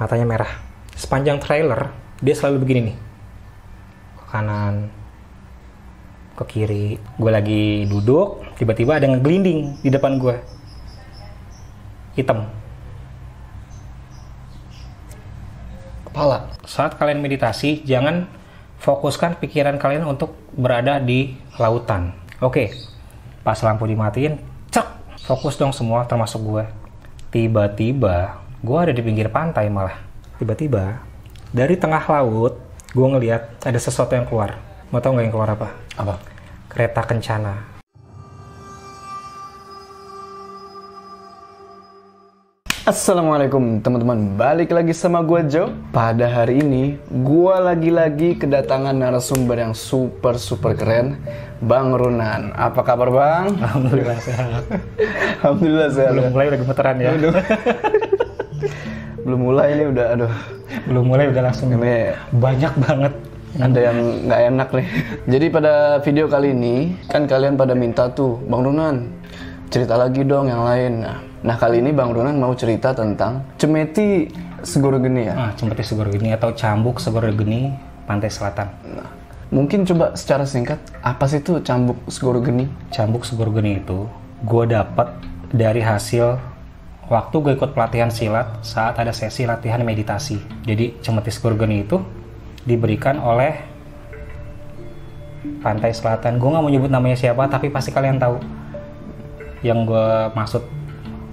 matanya merah. Sepanjang trailer dia selalu begini nih, ke kanan, ke kiri. Gue lagi duduk, tiba-tiba ada ngeglinding di depan gue, hitam. Kepala. Saat kalian meditasi, jangan fokuskan pikiran kalian untuk berada di lautan. Oke, pas lampu dimatiin, cek, fokus dong semua termasuk gue. Tiba-tiba, gue ada di pinggir pantai malah. Tiba-tiba, dari tengah laut, gue ngeliat ada sesuatu yang keluar. Mau tau nggak yang keluar apa? Apa? Kereta kencana. Assalamualaikum teman-teman, balik lagi sama gue Joe. Pada hari ini, gue lagi-lagi kedatangan narasumber yang super super keren, Bang Runan. Apa kabar Bang? Alhamdulillah sehat. Alhamdulillah sehat. Belum mulai udah gemeteran ya. Belum, Belum mulai ini udah, aduh, mulai udah langsung ini banyak banget. ada yang nggak enak nih. Jadi pada video kali ini kan kalian pada minta tuh, Bang Runan cerita lagi dong yang lain. Nah, nah kali ini Bang Runan mau cerita tentang Cemeti Segoro Geni ya. Ah, Cempeti Segoro Geni atau Cambuk Segoro Geni, Pantai Selatan. Nah, mungkin coba secara singkat apa sih itu Cambuk Segoro Geni? Cambuk Segoro Geni itu gue dapat dari hasil waktu gue ikut pelatihan silat saat ada sesi latihan meditasi. Jadi Cemeti Segoro Geni itu diberikan oleh Pantai Selatan. Gue nggak mau nyebut namanya siapa, tapi pasti kalian tahu yang gue maksud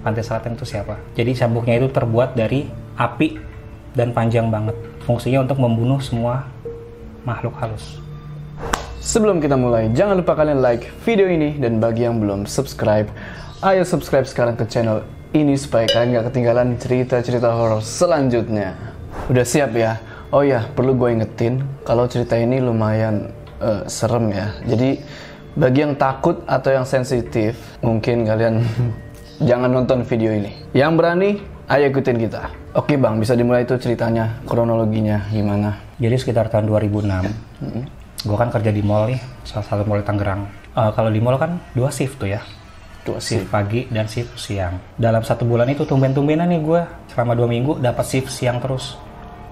Pantai Selatan itu siapa. Jadi cambuknya itu terbuat dari api dan panjang banget. Fungsinya untuk membunuh semua makhluk halus. Sebelum kita mulai, jangan lupa kalian like video ini dan bagi yang belum subscribe, ayo subscribe sekarang ke channel ini supaya kalian gak ketinggalan cerita-cerita horor selanjutnya. Udah siap ya? Oh ya, perlu gue ingetin kalau cerita ini lumayan eh, serem ya. Jadi bagi yang takut atau yang sensitif, mungkin kalian jangan nonton video ini. Yang berani, ayo ikutin kita. Oke bang, bisa dimulai itu ceritanya, kronologinya gimana? Jadi sekitar tahun 2006, gue kan kerja di mall nih, salah satu mall di Tangerang. Eh, kalau di mall kan dua shift tuh ya, Tuh sih. shift pagi dan shift siang. Dalam satu bulan itu tumben-tumbenan nih gue selama dua minggu dapat shift siang terus.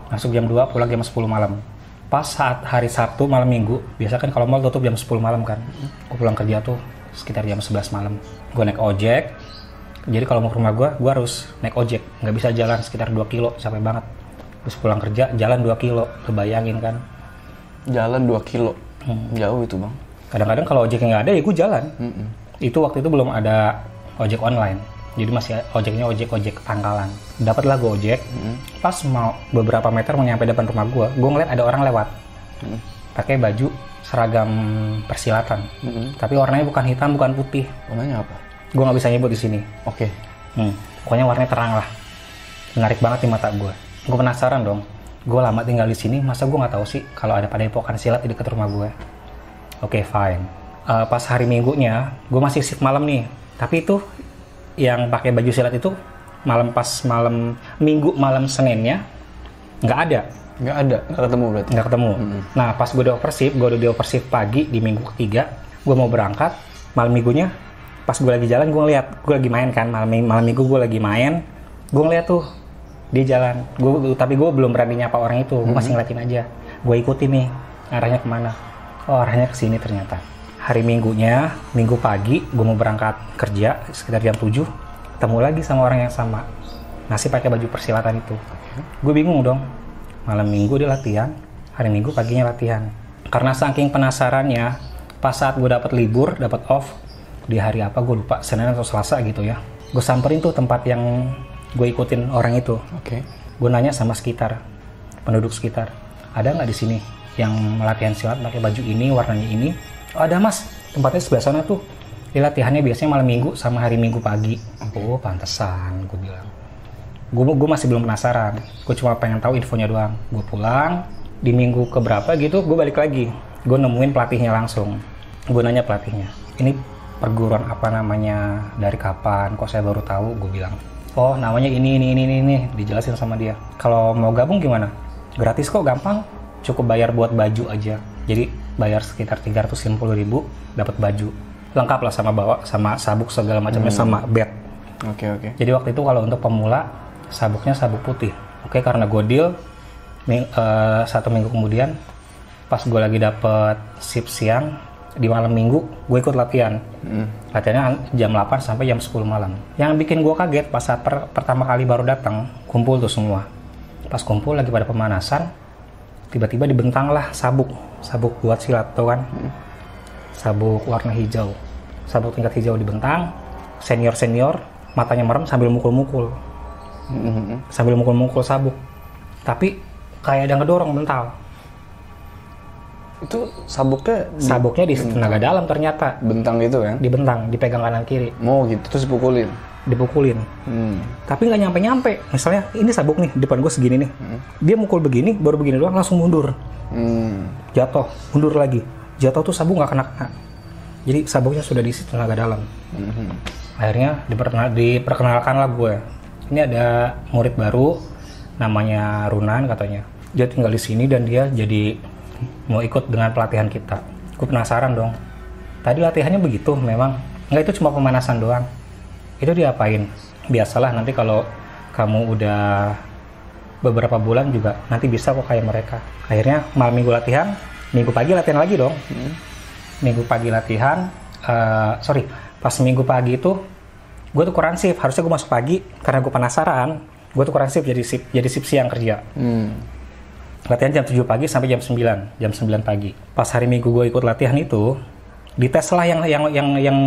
Masuk jam 2, pulang jam 10 malam. Pas saat hari Sabtu malam minggu, biasa kan kalau mall tutup jam 10 malam kan. Gue pulang kerja tuh sekitar jam 11 malam. Gue naik ojek, jadi kalau mau ke rumah gue, gue harus naik ojek. Nggak bisa jalan sekitar 2 kilo, capek banget. Terus pulang kerja, jalan 2 kilo. Lu bayangin kan. Jalan 2 kilo. Jauh itu bang. Kadang-kadang kalau ojeknya nggak ada, ya gue jalan. Itu waktu itu belum ada ojek online. Jadi masih ojeknya ojek-ojek pangkalan. Dapatlah gue ojek. Pas mau beberapa meter mau nyampe depan rumah gue, gue ngeliat ada orang lewat. Pakai baju seragam persilatan. Tapi warnanya bukan hitam, bukan putih. Warnanya apa? Gue nggak bisa nyebut di sini. Oke. Hmm, pokoknya warnanya terang lah. Menarik banget di mata gue. Gue penasaran dong. Gue lama tinggal di sini, masa gue nggak tahu sih kalau ada padepokan silat di dekat rumah gue. Oke, fine. Eh, pas hari minggunya, gue masih shift malam nih. Tapi itu yang pakai baju silat itu malam pas malam minggu malam Seninnya nggak ada, Nggak ada, nggak ketemu berarti. nggak ketemu. Nah pas gue udah oversip, gue udah di oversip pagi di minggu ketiga, gue mau berangkat malam minggunya. Pas gue lagi jalan, gue ngeliat, gue lagi main kan malam malam minggu gue lagi main, gue ngeliat tuh dia jalan. Gue tapi gue belum berani nyapa orang itu, gue masih ngeliatin aja. Gue ikutin nih arahnya ke mana? Oh arahnya ke sini ternyata. Hari minggunya, minggu pagi, gue mau berangkat kerja sekitar jam 7, ketemu lagi sama orang yang sama. Masih pakai baju persilatan itu. Gue bingung dong, malam minggu dia latihan, hari minggu paginya latihan. Karena saking penasarannya, pas saat gue dapat libur, dapat off, di hari apa gue lupa, Senin atau Selasa gitu ya. Gue samperin tuh tempat yang gue ikutin orang itu. Oke. Gue nanya sama sekitar, penduduk sekitar, ada nggak di sini yang latihan silat pakai baju ini, warnanya ini? Oh, ada mas, tempatnya sebelah sana tuh. Dia latihannya biasanya malam minggu sama hari minggu pagi. Oh, pantesan, gue bilang. Gue gue masih belum penasaran. Gue cuma pengen tahu infonya doang. Gue pulang di minggu keberapa gitu, gue balik lagi. Gue nemuin pelatihnya langsung. Gue nanya pelatihnya, ini perguruan apa namanya, dari kapan? Kok saya baru tahu? Gue bilang. Oh, namanya ini ini ini ini, ini. dijelasin sama dia. Kalau mau gabung gimana? Gratis kok, gampang. Cukup bayar buat baju aja. Jadi bayar sekitar 350.000 ribu dapat baju. Lengkap lah sama bawa sama sabuk segala macamnya sama bed. Oke oke. jadi waktu itu kalau untuk pemula sabuknya sabuk putih. Oke karena gue deal ming- eh, satu minggu kemudian pas gue lagi dapet shift siang di malam minggu gue ikut latihan. Latihannya jam 8 sampai jam 10 malam. Yang bikin gue kaget pas saat per- pertama kali baru datang kumpul tuh semua. Pas kumpul lagi pada pemanasan tiba-tiba dibentang lah sabuk. Sabuk buat silat tuh kan? Sabuk warna hijau. Sabuk tingkat hijau dibentang senior senior matanya merem sambil mukul-mukul. Mhm. sambil mukul-mukul sabuk. Tapi kayak ada ngedorong mental. Itu sabuknya di- sabuknya di tenaga dalam ternyata. Bentang gitu kan? dibentang dipegang kanan kiri. Mau gitu. Terus dipukulin. Dipukulin. Hmm. tapi nggak nyampe nyampe misalnya ini sabuk nih depan gue segini nih. Dia mukul begini baru begini doang langsung mundur. Hmm. jatuh mundur lagi. Jatuh tuh sabuk nggak kena. Kena jadi sabuknya sudah diisi tenaga dalam. Mhm. akhirnya diperkenal, diperkenalkan lah gue ini ada murid baru namanya Runan katanya. Dia tinggal di sini dan dia jadi mau ikut dengan pelatihan kita. Gue penasaran dong. Tadi latihannya begitu memang. Nggak itu cuma pemanasan doang itu diapain? Biasalah nanti kalau kamu udah beberapa bulan juga nanti bisa kok kayak mereka. Akhirnya malam minggu latihan minggu pagi latihan lagi dong. Minggu pagi latihan eh, sorry pas minggu pagi itu gue tuh kurang shift. Harusnya gue masuk pagi karena gue penasaran. Gue tuh kurang shift jadi shift jadi shift siang kerja. Hmm. latihan jam 7 pagi sampai jam 9 jam 9 pagi. Pas hari minggu gue ikut latihan itu dites lah yang yang yang yang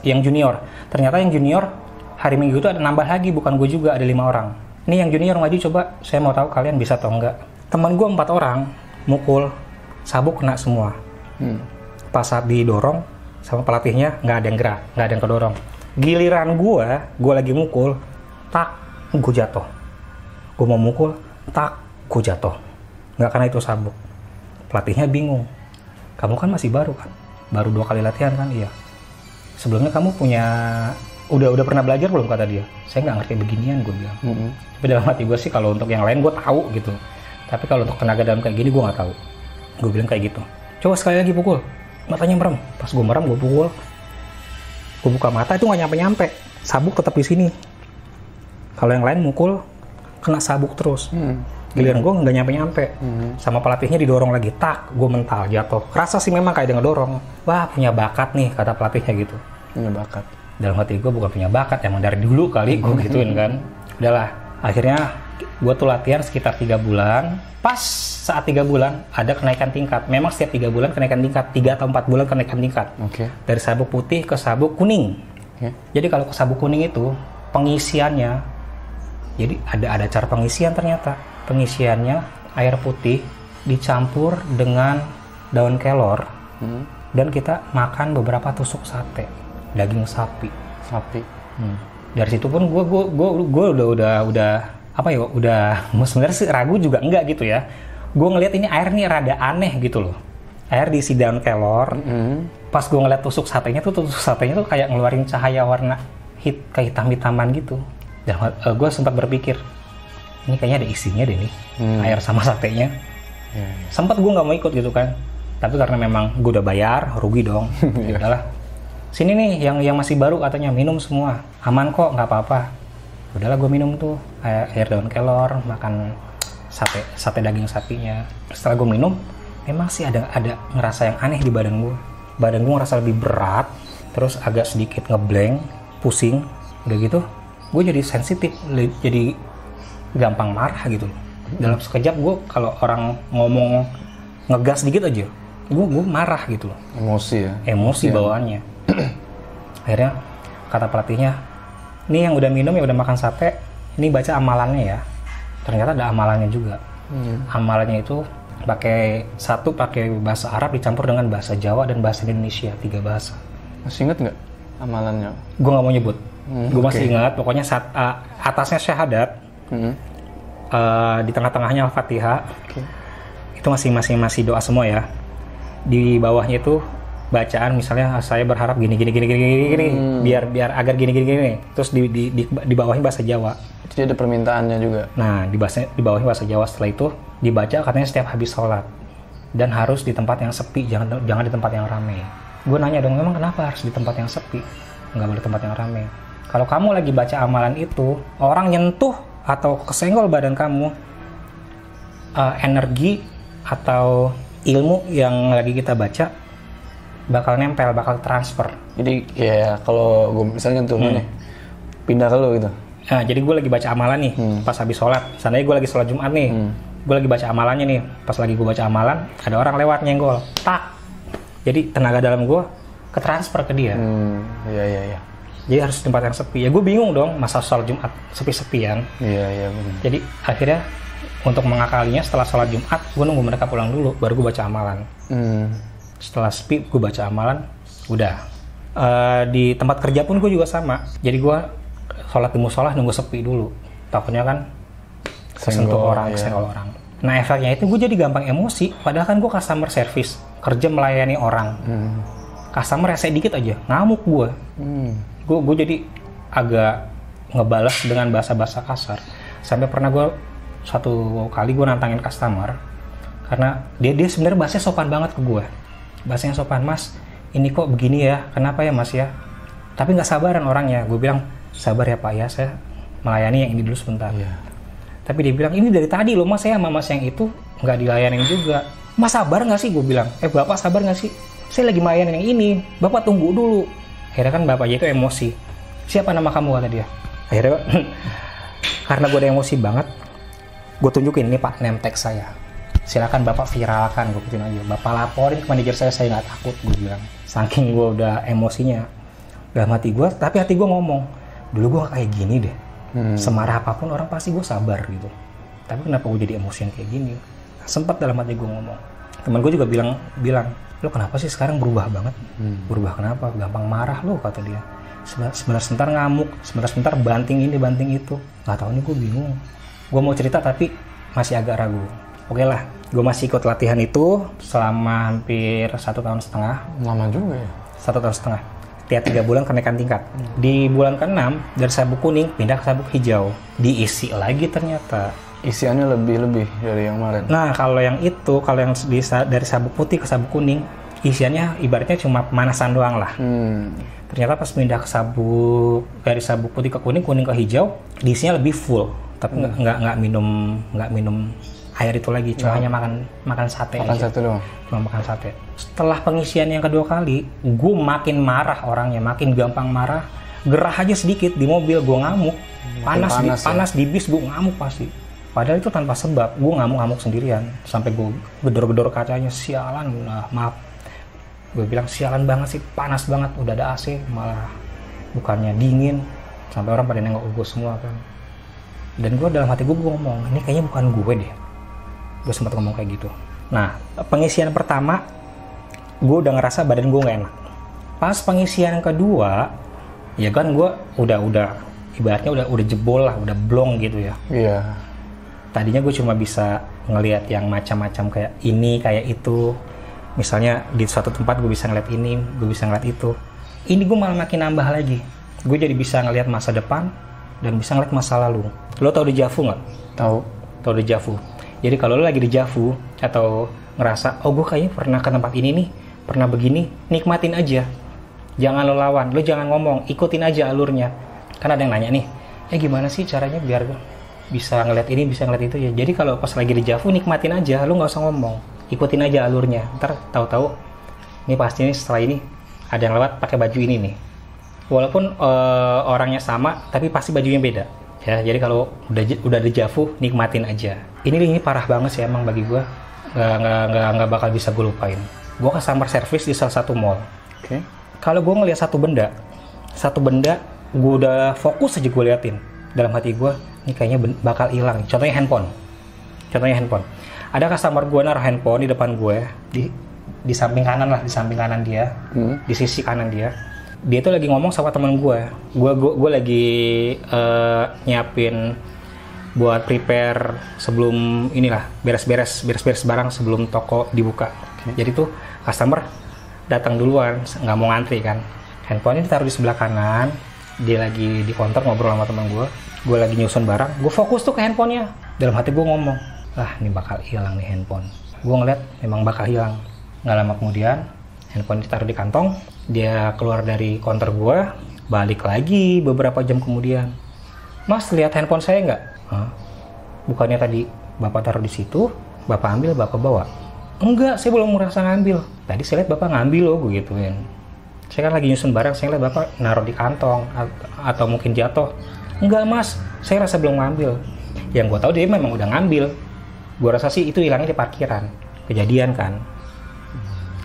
yang junior. Ternyata yang junior hari minggu itu ada nambah lagi bukan gue juga ada lima orang. Ini yang junior maju coba saya mau tahu kalian bisa atau enggak. Teman gue empat orang mukul sabuk kena semua. Hmm. pas saat didorong sama pelatihnya nggak ada yang gerak nggak ada yang kedorong. Giliran gue gue lagi mukul tak gue jatuh. Gue mau mukul tak gue jatuh. Nggak karena itu sabuk. Pelatihnya bingung. Kamu kan masih baru kan baru dua kali latihan kan? Iya. Sebelumnya kamu punya udah udah pernah belajar belum kata dia? Saya nggak ngerti beginian gue bilang. Mhm. tapi dalam hati gue sih kalau untuk yang lain gue tahu gitu. Tapi kalau untuk tenaga dalam kayak gini gue nggak tahu. Gue bilang kayak gitu. Coba sekali lagi pukul. Matanya merem. Pas gue merem gue pukul. Gue buka mata itu nggak nyampe nyampe sabuk tetap di sini. Kalau yang lain mukul kena sabuk terus. Hmm. Giliran gue nggak nyampe nyampe Mhm. sama pelatihnya didorong lagi. Tak gue mental jatuh. Rasa sih memang kayak dia ngedorong. Wah punya bakat nih kata pelatihnya gitu. Punya bakat. dalam hati gue bukan punya bakat emang dari dulu kali gue gituin kan. Udahlah akhirnya gue tuh latihan sekitar tiga bulan. Pas saat tiga bulan ada kenaikan tingkat. Memang setiap tiga bulan kenaikan tingkat. Tiga atau empat bulan kenaikan tingkat. Oke. dari sabuk putih ke sabuk kuning. Oke. jadi kalau ke sabuk kuning itu pengisiannya jadi ada ada cara pengisian ternyata pengisiannya air putih dicampur dengan daun kelor Hmm. dan kita makan beberapa tusuk sate daging sapi Sapi. Hmm. Dari situ pun gue gue gue gue udah udah udah apa ya udah sebenarnya sih ragu juga enggak gitu ya. Gue ngelihat ini air nih rada aneh gitu loh. Air diisi daun kelor. Hmm. Pas gue ngeliat tusuk satenya tuh tusuk satenya tuh kayak ngeluarin cahaya warna hit kayak hitam hitaman gitu. Dan gue sempat berpikir ini kayaknya ada isinya deh nih Hmm. air sama satenya. Ya, ya. Sempat gue nggak mau ikut gitu kan. Tapi karena memang gue udah bayar, rugi dong. Ya udahlah. Sini nih yang yang masih baru katanya minum semua. Aman kok, nggak apa-apa. Udahlah gue minum tuh air, air daun kelor, makan sate sate daging sapinya. Setelah gue minum, memang sih ada ada ngerasa yang aneh di badan gue. Badan gue ngerasa lebih berat, terus agak sedikit ngeblank, pusing, udah gitu. Gue jadi sensitif, jadi gampang marah gitu. Dalam sekejap gue kalau orang ngomong ngegas dikit aja, gue gue marah gitu loh Emosi ya. emosi bawaannya. Akhirnya kata pelatihnya, ini yang udah minum ya udah makan sate, ini baca amalannya ya. Ternyata ada amalannya juga. Hmm. Amalannya itu pakai satu pakai bahasa Arab dicampur dengan bahasa Jawa dan bahasa Indonesia tiga bahasa. Masih inget nggak amalannya? Gue nggak mau nyebut. Hmm, gue masih oke. ingat. Pokoknya saat uh, atasnya syahadat, Hmm. uh, di tengah-tengahnya al-fatihah, Oke. itu masih masih doa semua ya. Di bawahnya itu bacaan misalnya "Ah, saya berharap gini gini gini gini gini, gini. Biar biar agar gini gini gini. Terus di di di, di bawahnya bahasa Jawa. Jadi ada permintaannya juga. nah di bahasa di bawahnya bahasa Jawa setelah itu dibaca katanya setiap habis sholat. Dan harus di tempat yang sepi jangan jangan di tempat yang ramai gue nanya dong memang kenapa harus di tempat yang sepi? Nggak boleh tempat yang ramai kalau kamu lagi baca amalan itu orang nyentuh atau kesenggol badan kamu, uh, energi atau ilmu yang lagi kita baca bakal nempel, bakal transfer. Jadi ya kalau gue misalnya tuh nih pindah ke lu gitu. Nah, jadi gue lagi baca amalan nih pas habis sholat. Seandainya gue lagi sholat Jumat nih, gue lagi baca amalannya nih. Pas lagi gue baca amalan, ada orang lewat nyenggol, tak. Jadi tenaga dalam gue ketransfer ke dia. Hmm, iya iya iya. Jadi harus tempat yang sepi. Ya gue bingung dong masa sholat Jumat sepi-sepian. Iya iya benar. Jadi akhirnya untuk mengakalinya setelah sholat Jumat, gue nunggu mereka pulang dulu, baru gue baca amalan. Hmm. Setelah sepi, gue baca amalan, udah. Eh, di tempat kerja pun gue juga sama. Jadi gue sholat di musola nunggu sepi dulu. Takutnya kan kesentuh Senggol, orang, iya. kesenggol orang. Nah efeknya itu gue jadi gampang emosi. Padahal kan gue customer service, kerja melayani orang. Hmm. Customer rese dikit aja, ngamuk gue. Hmm. Gue gue jadi agak ngebalas dengan bahasa-bahasa kasar. Sampai pernah gue satu kali gue nantangin customer karena dia dia sebenarnya bahasanya sopan banget ke gue. Bahasanya sopan, Mas. Ini kok begini ya? Kenapa ya, Mas ya? Tapi nggak sabaran orangnya. Gue bilang sabar ya Pak ya, saya melayani yang ini dulu sebentar. Iya. Tapi dia bilang ini dari tadi loh Mas saya sama Mas yang itu nggak dilayanin juga. Mas sabar nggak sih? Gue bilang. Eh Bapak sabar nggak sih? Saya lagi melayani yang ini. Bapak tunggu dulu. Akhirnya kan bapaknya itu emosi. Siapa nama kamu kata dia? Akhirnya karena gue ada emosi banget, gue tunjukin ini Pak name tag saya. Silakan Bapak viralkan, gue gituin aja. Bapak laporin ke manajer saya, saya nggak takut, gue bilang. Saking gue udah emosinya dalam hati gue, tapi hati gue ngomong, dulu gue kayak gini deh. Hmm. Semarah apa pun orang pasti gue sabar gitu. Tapi kenapa gue jadi emosian kayak gini? Sempat dalam hati gue ngomong. Temen gue juga bilang, bilang, lo kenapa sih sekarang berubah banget? Berubah kenapa? Gampang marah lo kata dia. Sebentar, sebentar ngamuk, sebentar sebentar banting ini banting itu. Gak tahu nih gue bingung. Gue mau cerita tapi masih agak ragu. Oke lah, gue masih ikut latihan itu selama hampir satu tahun setengah Lama juga ya. satu tahun setengah tiap tiga bulan kenaikan tingkat di bulan ke-6 dari sabuk kuning pindah ke sabuk hijau diisi lagi ternyata Isiannya lebih-lebih dari yang kemarin. nah kalau yang itu kalau yang di, dari sabuk putih ke sabuk kuning isiannya ibaratnya cuma pemanasan doang lah Hmm. ternyata pas pindah ke sabuk dari sabuk putih ke kuning kuning ke hijau diisinya lebih full tapi nggak nggak nggak minum nggak minum air itu lagi cuma hanya makan makan sate Makan aja satu doang. cuma makan sate. Setelah pengisian yang kedua kali, gue makin marah orangnya, makin gampang marah. Gerah aja sedikit di mobil, gue ngamuk. Panas, di, panas ya? panas di bis, gue ngamuk pasti. Padahal itu tanpa sebab, gue ngamuk-ngamuk sendirian. Sampai gue gedor-gedor kacanya, sialan, nah, maaf. Gue bilang, sialan banget sih, panas banget, udah ada AC, malah bukannya dingin. Sampai orang pada nengok gue semua kan. Dan gue dalam hati gue, gue ngomong, ini kayaknya bukan gue deh gue sempat ngomong kayak gitu. Nah, pengisian pertama, gue udah ngerasa badan gue nggak enak. Pas pengisian kedua, ya kan gue udah udah ibaratnya udah udah jebol lah, udah blong gitu ya. Iya. Tadinya gue cuma bisa ngelihat yang macam-macam kayak ini, kayak itu. Misalnya di suatu tempat gue bisa ngeliat ini, gue bisa ngeliat itu. Ini gue malah makin nambah lagi. Gue jadi bisa ngelihat masa depan dan bisa ngeliat masa lalu. Lo tau di Javu nggak? Tahu. atau di Javu. Jadi kalau lo lagi di Javu atau ngerasa, oh gue kayaknya pernah ke tempat ini nih, pernah begini, nikmatin aja. Jangan lo lawan, lo jangan ngomong, ikutin aja alurnya. Kan ada yang nanya nih, eh gimana sih caranya biar bisa ngeliat ini, bisa ngeliat itu ya. Jadi kalau pas lagi di Javu nikmatin aja, lo nggak usah ngomong, ikutin aja alurnya. Ntar tahu-tahu, ini pasti nih setelah ini ada yang lewat pakai baju ini nih. Walaupun eh, orangnya sama, tapi pasti bajunya beda. Ya, jadi kalau udah udah di Javu, nikmatin aja. Ini ini parah banget sih emang bagi gue. Nggak, nggak, nggak, nggak bakal bisa gue lupain. Gue customer service di salah satu mall. Oke. Kalau gue ngeliat satu benda, satu benda gue udah fokus aja gue liatin. Dalam hati gue, ini kayaknya bakal hilang. Contohnya handphone. Contohnya handphone. Ada customer gue naruh handphone di depan gue, di di samping kanan lah, di samping kanan dia, Hmm. di sisi kanan dia. Dia tuh lagi ngomong sama teman gue. Gue gue gue lagi eh, nyiapin buat prepare sebelum inilah beres-beres beres-beres barang sebelum toko dibuka. Jadi tuh customer datang duluan, nggak mau ngantri kan. Handphonenya ditaruh di sebelah kanan, dia lagi di counter ngobrol sama teman gue. Gue lagi nyusun barang, gue fokus tuh ke handphonenya. Dalam hati gue ngomong, ah ini bakal hilang nih handphone. Gue ngeliat memang bakal hilang. Nggak lama kemudian, handphone ditaruh di kantong, dia keluar dari counter gue, balik lagi beberapa jam kemudian. Mas lihat handphone saya nggak? Hah? bukannya tadi bapak taruh di situ bapak ambil bapak bawa enggak saya belum merasa ngambil tadi saya lihat bapak ngambil loh gue gituin saya kan lagi nyusun barang saya lihat bapak naruh di kantong at- atau mungkin jatuh enggak mas. Saya rasa belum ngambil. Yang gue tahu dia memang udah ngambil. Gue rasa sih itu hilangnya di parkiran. Kejadian kan.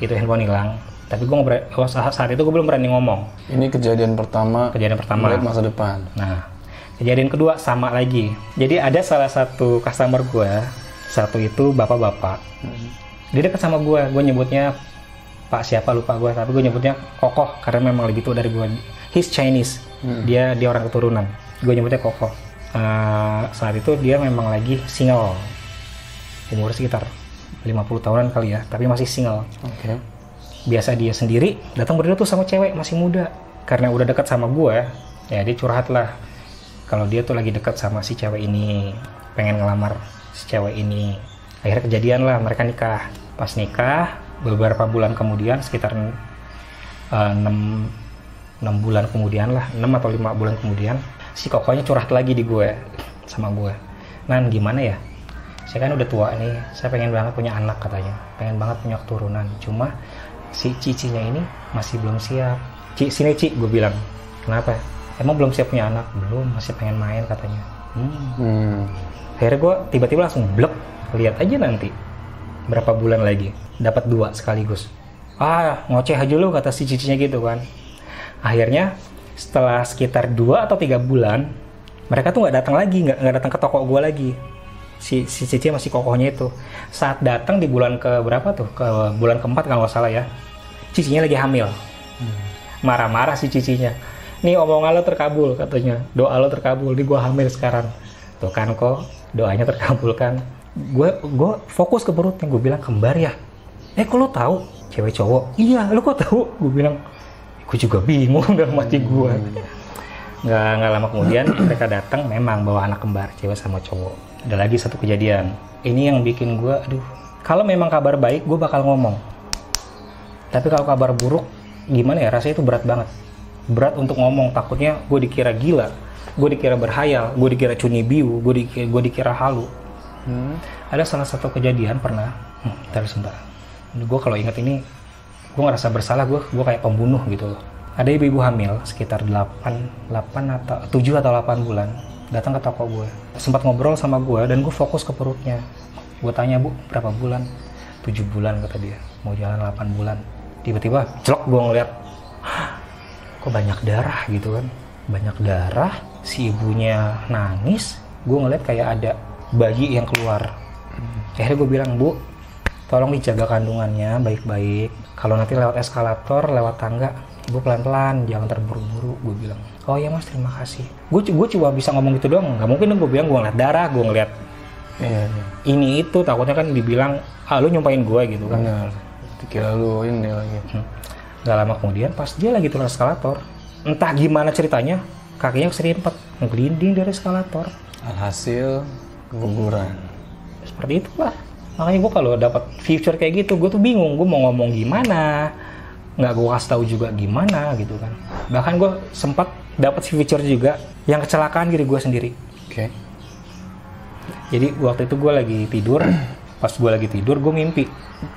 Itu handphone hilang. Tapi gue oh, saat, saat itu gue belum berani ngomong. Ini kejadian pertama. kejadian pertama. Melihat masa depan. Nah, kejadian kedua sama lagi. Jadi ada salah satu customer gue, satu itu bapak-bapak. Dia dekat sama gue, gue nyebutnya Pak siapa lupa gue, tapi gue nyebutnya Kokoh karena memang lebih tua dari gue. He's Chinese, dia dia orang keturunan. Gue nyebutnya Kokoh. Eh, saat itu dia memang lagi single, umur sekitar 50 tahunan kali ya, tapi masih single. Oke. biasa dia sendiri datang berdua tuh sama cewek masih muda. Karena udah dekat sama gue ya dia curhat lah. Kalau dia tuh lagi dekat sama si cewek ini pengen ngelamar si cewek ini. Akhirnya kejadian lah mereka nikah. Pas nikah beberapa bulan kemudian sekitar eh, 6 6 bulan kemudian lah 6 atau lima bulan kemudian si kokonya curhat lagi di gue sama gue. Nan gimana ya? Saya kan udah tua nih saya pengen banget punya anak katanya. Pengen banget punya keturunan. Cuma si cicinya ini masih belum siap. Ci, sini Ci, gue bilang. Kenapa? Emang belum siap punya anak? Belum masih pengen main katanya. Hmm. Hmm. akhirnya gue tiba-tiba langsung blek lihat aja nanti. Berapa bulan lagi dapat dua sekaligus. Ah ngoceh aja lu kata si cicinya gitu kan. Akhirnya setelah sekitar dua atau tiga bulan mereka tuh nggak datang lagi nggak nggak datang ke toko gue lagi. Si si cici masih kokohnya itu. Saat datang di bulan ke berapa tuh? Ke bulan keempat kalau nggak salah ya. Cicinya lagi hamil. Marah-marah si cicinya. Nih omongan lo terkabul katanya. Doa lo terkabul nih gue hamil sekarang. Tuh kan kok doanya terkabulkan gue gue fokus ke perutnya gue bilang kembar ya. Eh kok lo tahu? Cewek cowok. Iya lo kok tahu? Gue bilang gue juga bingung dalam hati gue nggak nggak lama kemudian mereka datang memang bawa anak kembar cewek sama cowok. Ada lagi satu kejadian. Ini yang bikin gue aduh. Kalau memang kabar baik gue bakal ngomong. Tapi kalau kabar buruk gimana ya? Rasanya itu berat banget. Berat untuk ngomong. Takutnya gue dikira gila gue dikira berhayal gue dikira cunibiu gue dikira, gue dikira halu. Hmm. ada salah satu kejadian pernah. Hmm, ntar sebentar. Gue kalau ingat ini gue ngerasa bersalah gue gue kayak pembunuh gitu. Loh ada ibu-ibu hamil sekitar 8 8 atau 7 atau 8 bulan datang ke toko gue sempat ngobrol sama gue dan gue fokus ke perutnya. Gue tanya bu berapa bulan? 7 bulan kata dia. Mau jalan 8 bulan. Tiba-tiba celok gue ngeliat "Hah, kok banyak darah gitu kan? Banyak darah? Si ibunya nangis. Gue ngeliat kayak ada bayi yang keluar. Akhirnya gue bilang bu tolong dijaga kandungannya baik-baik kalau nanti lewat eskalator lewat tangga ibu pelan-pelan jangan terburu-buru gue bilang oh ya mas terima kasih gue gue cuma bisa ngomong gitu doang nggak mungkin dong gue bilang gue ngeliat darah gue ngeliat Iya, iya. ini itu takutnya kan dibilang ah lu nyumpain gue gitu kan Benar. Dikira lu ini lagi. Hmm. Gak lama kemudian pas dia lagi turun eskalator, entah gimana ceritanya, kakinya keserimpet, ngelinding dari eskalator. Alhasil keguguran. Seperti itulah. Makanya gue kalau dapat future kayak gitu, gue tuh bingung, gue mau ngomong gimana, nggak gue kasih tahu juga gimana gitu kan. Bahkan gue sempat dapat future juga yang kecelakaan diri gue sendiri. Oke. Jadi waktu itu gue lagi tidur, pas gue lagi tidur gue mimpi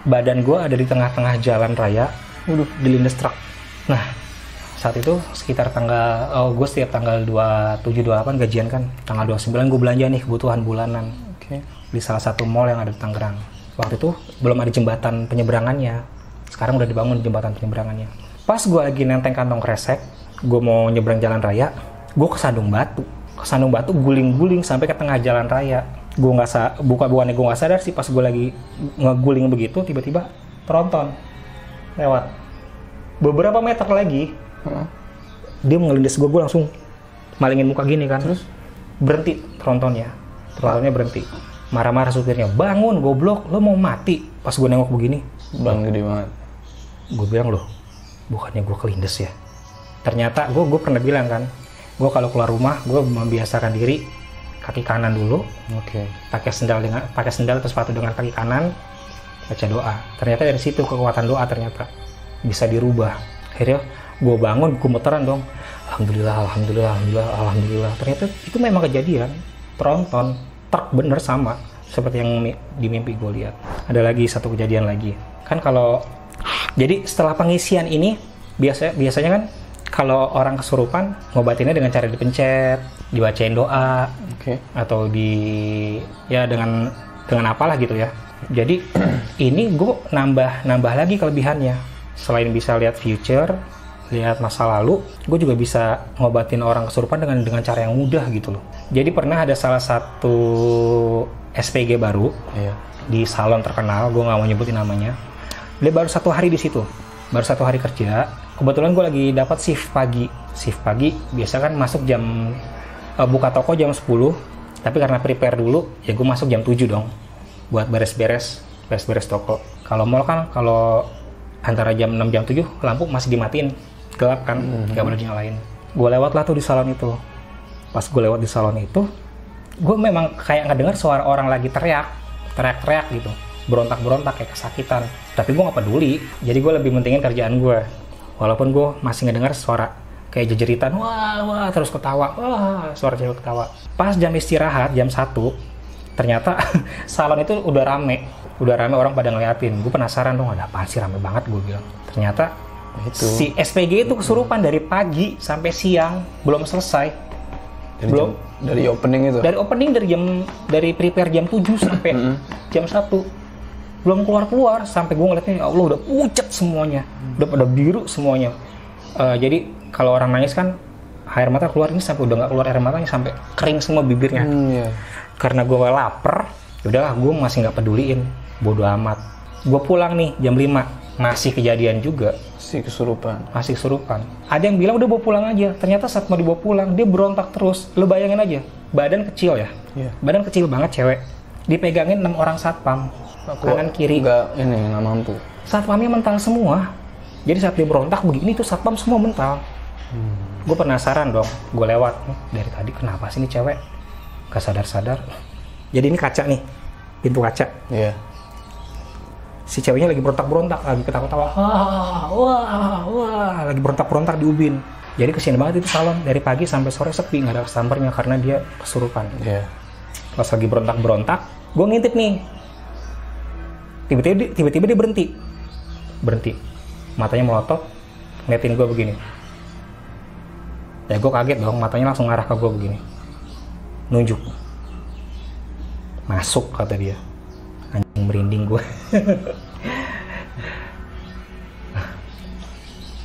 badan gue ada di tengah-tengah jalan raya, waduh dilindas truk. Nah saat itu sekitar tanggal, oh gue setiap tanggal 27 28 gajian kan, tanggal 29 gue belanja nih kebutuhan bulanan Oke. di salah satu mall yang ada di Tangerang. Waktu itu belum ada jembatan penyeberangannya, sekarang udah dibangun jembatan penyeberangannya. Pas gue lagi nenteng kantong kresek, gue mau nyebrang jalan raya, gue kesandung batu, kesandung batu guling-guling sampai ke tengah jalan raya. Gue nggak sa, buka bukannya gue nggak sadar sih pas gue lagi ngeguling begitu, tiba-tiba tronton lewat. Beberapa meter lagi, Heeh. dia ngelindas gue, gue langsung malingin muka gini kan. Terus? berhenti trontonnya, trontonnya berhenti. Marah-marah supirnya, bangun goblok, lo mau mati. Pas gue nengok begini, Ban gede banget. gue bilang loh bukannya gue kelindes ya ternyata gue gue pernah bilang kan gue kalau keluar rumah gue membiasakan diri kaki kanan dulu Oke. pakai sendal dengan pakai sendal atau sepatu dengan kaki kanan baca doa ternyata dari situ kekuatan doa ternyata bisa dirubah akhirnya gue bangun gue muteran dong alhamdulillah alhamdulillah alhamdulillah alhamdulillah ternyata itu memang kejadian tronton truk bener sama seperti yang di mimpi gue lihat. Ada lagi satu kejadian lagi. Kan kalau jadi setelah pengisian ini biasa biasanya kan kalau orang kesurupan ngobatinnya dengan cara dipencet dibacain doa Oke. atau di ya dengan dengan apalah gitu ya. Jadi ini gue nambah nambah lagi kelebihannya. Selain bisa lihat future lihat masa lalu gue juga bisa ngobatin orang kesurupan dengan dengan cara yang mudah gitu loh. Jadi pernah ada salah satu SPG baru Iya. di salon terkenal gue nggak mau nyebutin namanya. Dia baru satu hari di situ baru satu hari kerja. Kebetulan gue lagi dapat shift pagi. Shift pagi biasa kan masuk jam eh, buka toko jam 10 tapi karena prepare dulu ya gue masuk jam 7 dong buat beres-beres beres-beres toko. Kalau mall kan kalau antara jam 6 jam 7 lampu masih dimatiin gelap kan nggak boleh dinyalain. Gue lewat lah tuh di salon itu. Pas gue lewat di salon itu gue memang kayak ngedenger suara orang lagi teriak teriak-teriak gitu. Berontak-berontak kayak kesakitan. Tapi gue nggak peduli jadi gue lebih mentingin kerjaan gue walaupun gue masih ngedenger suara kayak jejeritan wah wah terus ketawa wah suara cewek ketawa. Pas jam istirahat jam 1 ternyata salon itu udah rame. Udah rame orang pada ngeliatin. Gue penasaran dong ada apaan sih? Rame banget gue bilang. Ternyata Itu. si SPG itu kesurupan dari pagi sampai siang belum selesai. Dari, Belum. jam- dari opening itu. dari opening dari jam dari prepare jam 7 sampai jam 1 belum keluar keluar sampai gue ngeliatnya ya Allah udah pucat semuanya. Udah pada biru semuanya. Eh, jadi kalau orang nangis kan air mata keluar ini sampai udah nggak keluar air matanya sampai kering semua bibirnya. Hmm, iya. karena gue lapar udahlah gue masih nggak peduliin. Bodoh amat. Gue pulang nih jam 5 masih kejadian juga Si kesurupan. masih kesurupan. Ada yang bilang udah bawa pulang aja. Ternyata saat mau dibawa pulang, dia berontak terus. Lo bayangin aja, badan kecil ya. Iya. Badan kecil banget cewek. Dipegangin enam orang satpam. Kanan kiri. Enggak ini nggak mampu. Satpamnya mental semua. Jadi saat dia berontak begini tuh satpam semua mental. Gue penasaran dong. Gue lewat "Nih, dari tadi kenapa sih ini cewek? Gak sadar-sadar. Jadi ini kaca nih, pintu kaca Iya. Si ceweknya lagi berontak-berontak, lagi ketawa-tawa, wah, wah, wah, lagi berontak-berontak di ubin. Jadi kesian banget itu salon dari pagi sampai sore sepi nggak ada customernya karena dia kesurupan. Iya. Pas lagi berontak-berontak, gue ngintip nih. Tiba-tiba dia, tiba-tiba dia berhenti, berhenti, matanya melotot, ngeliatin gue begini. Ya gue kaget dong, matanya langsung ngarah ke gue begini, nunjuk, masuk kata dia. Anjing merinding gue.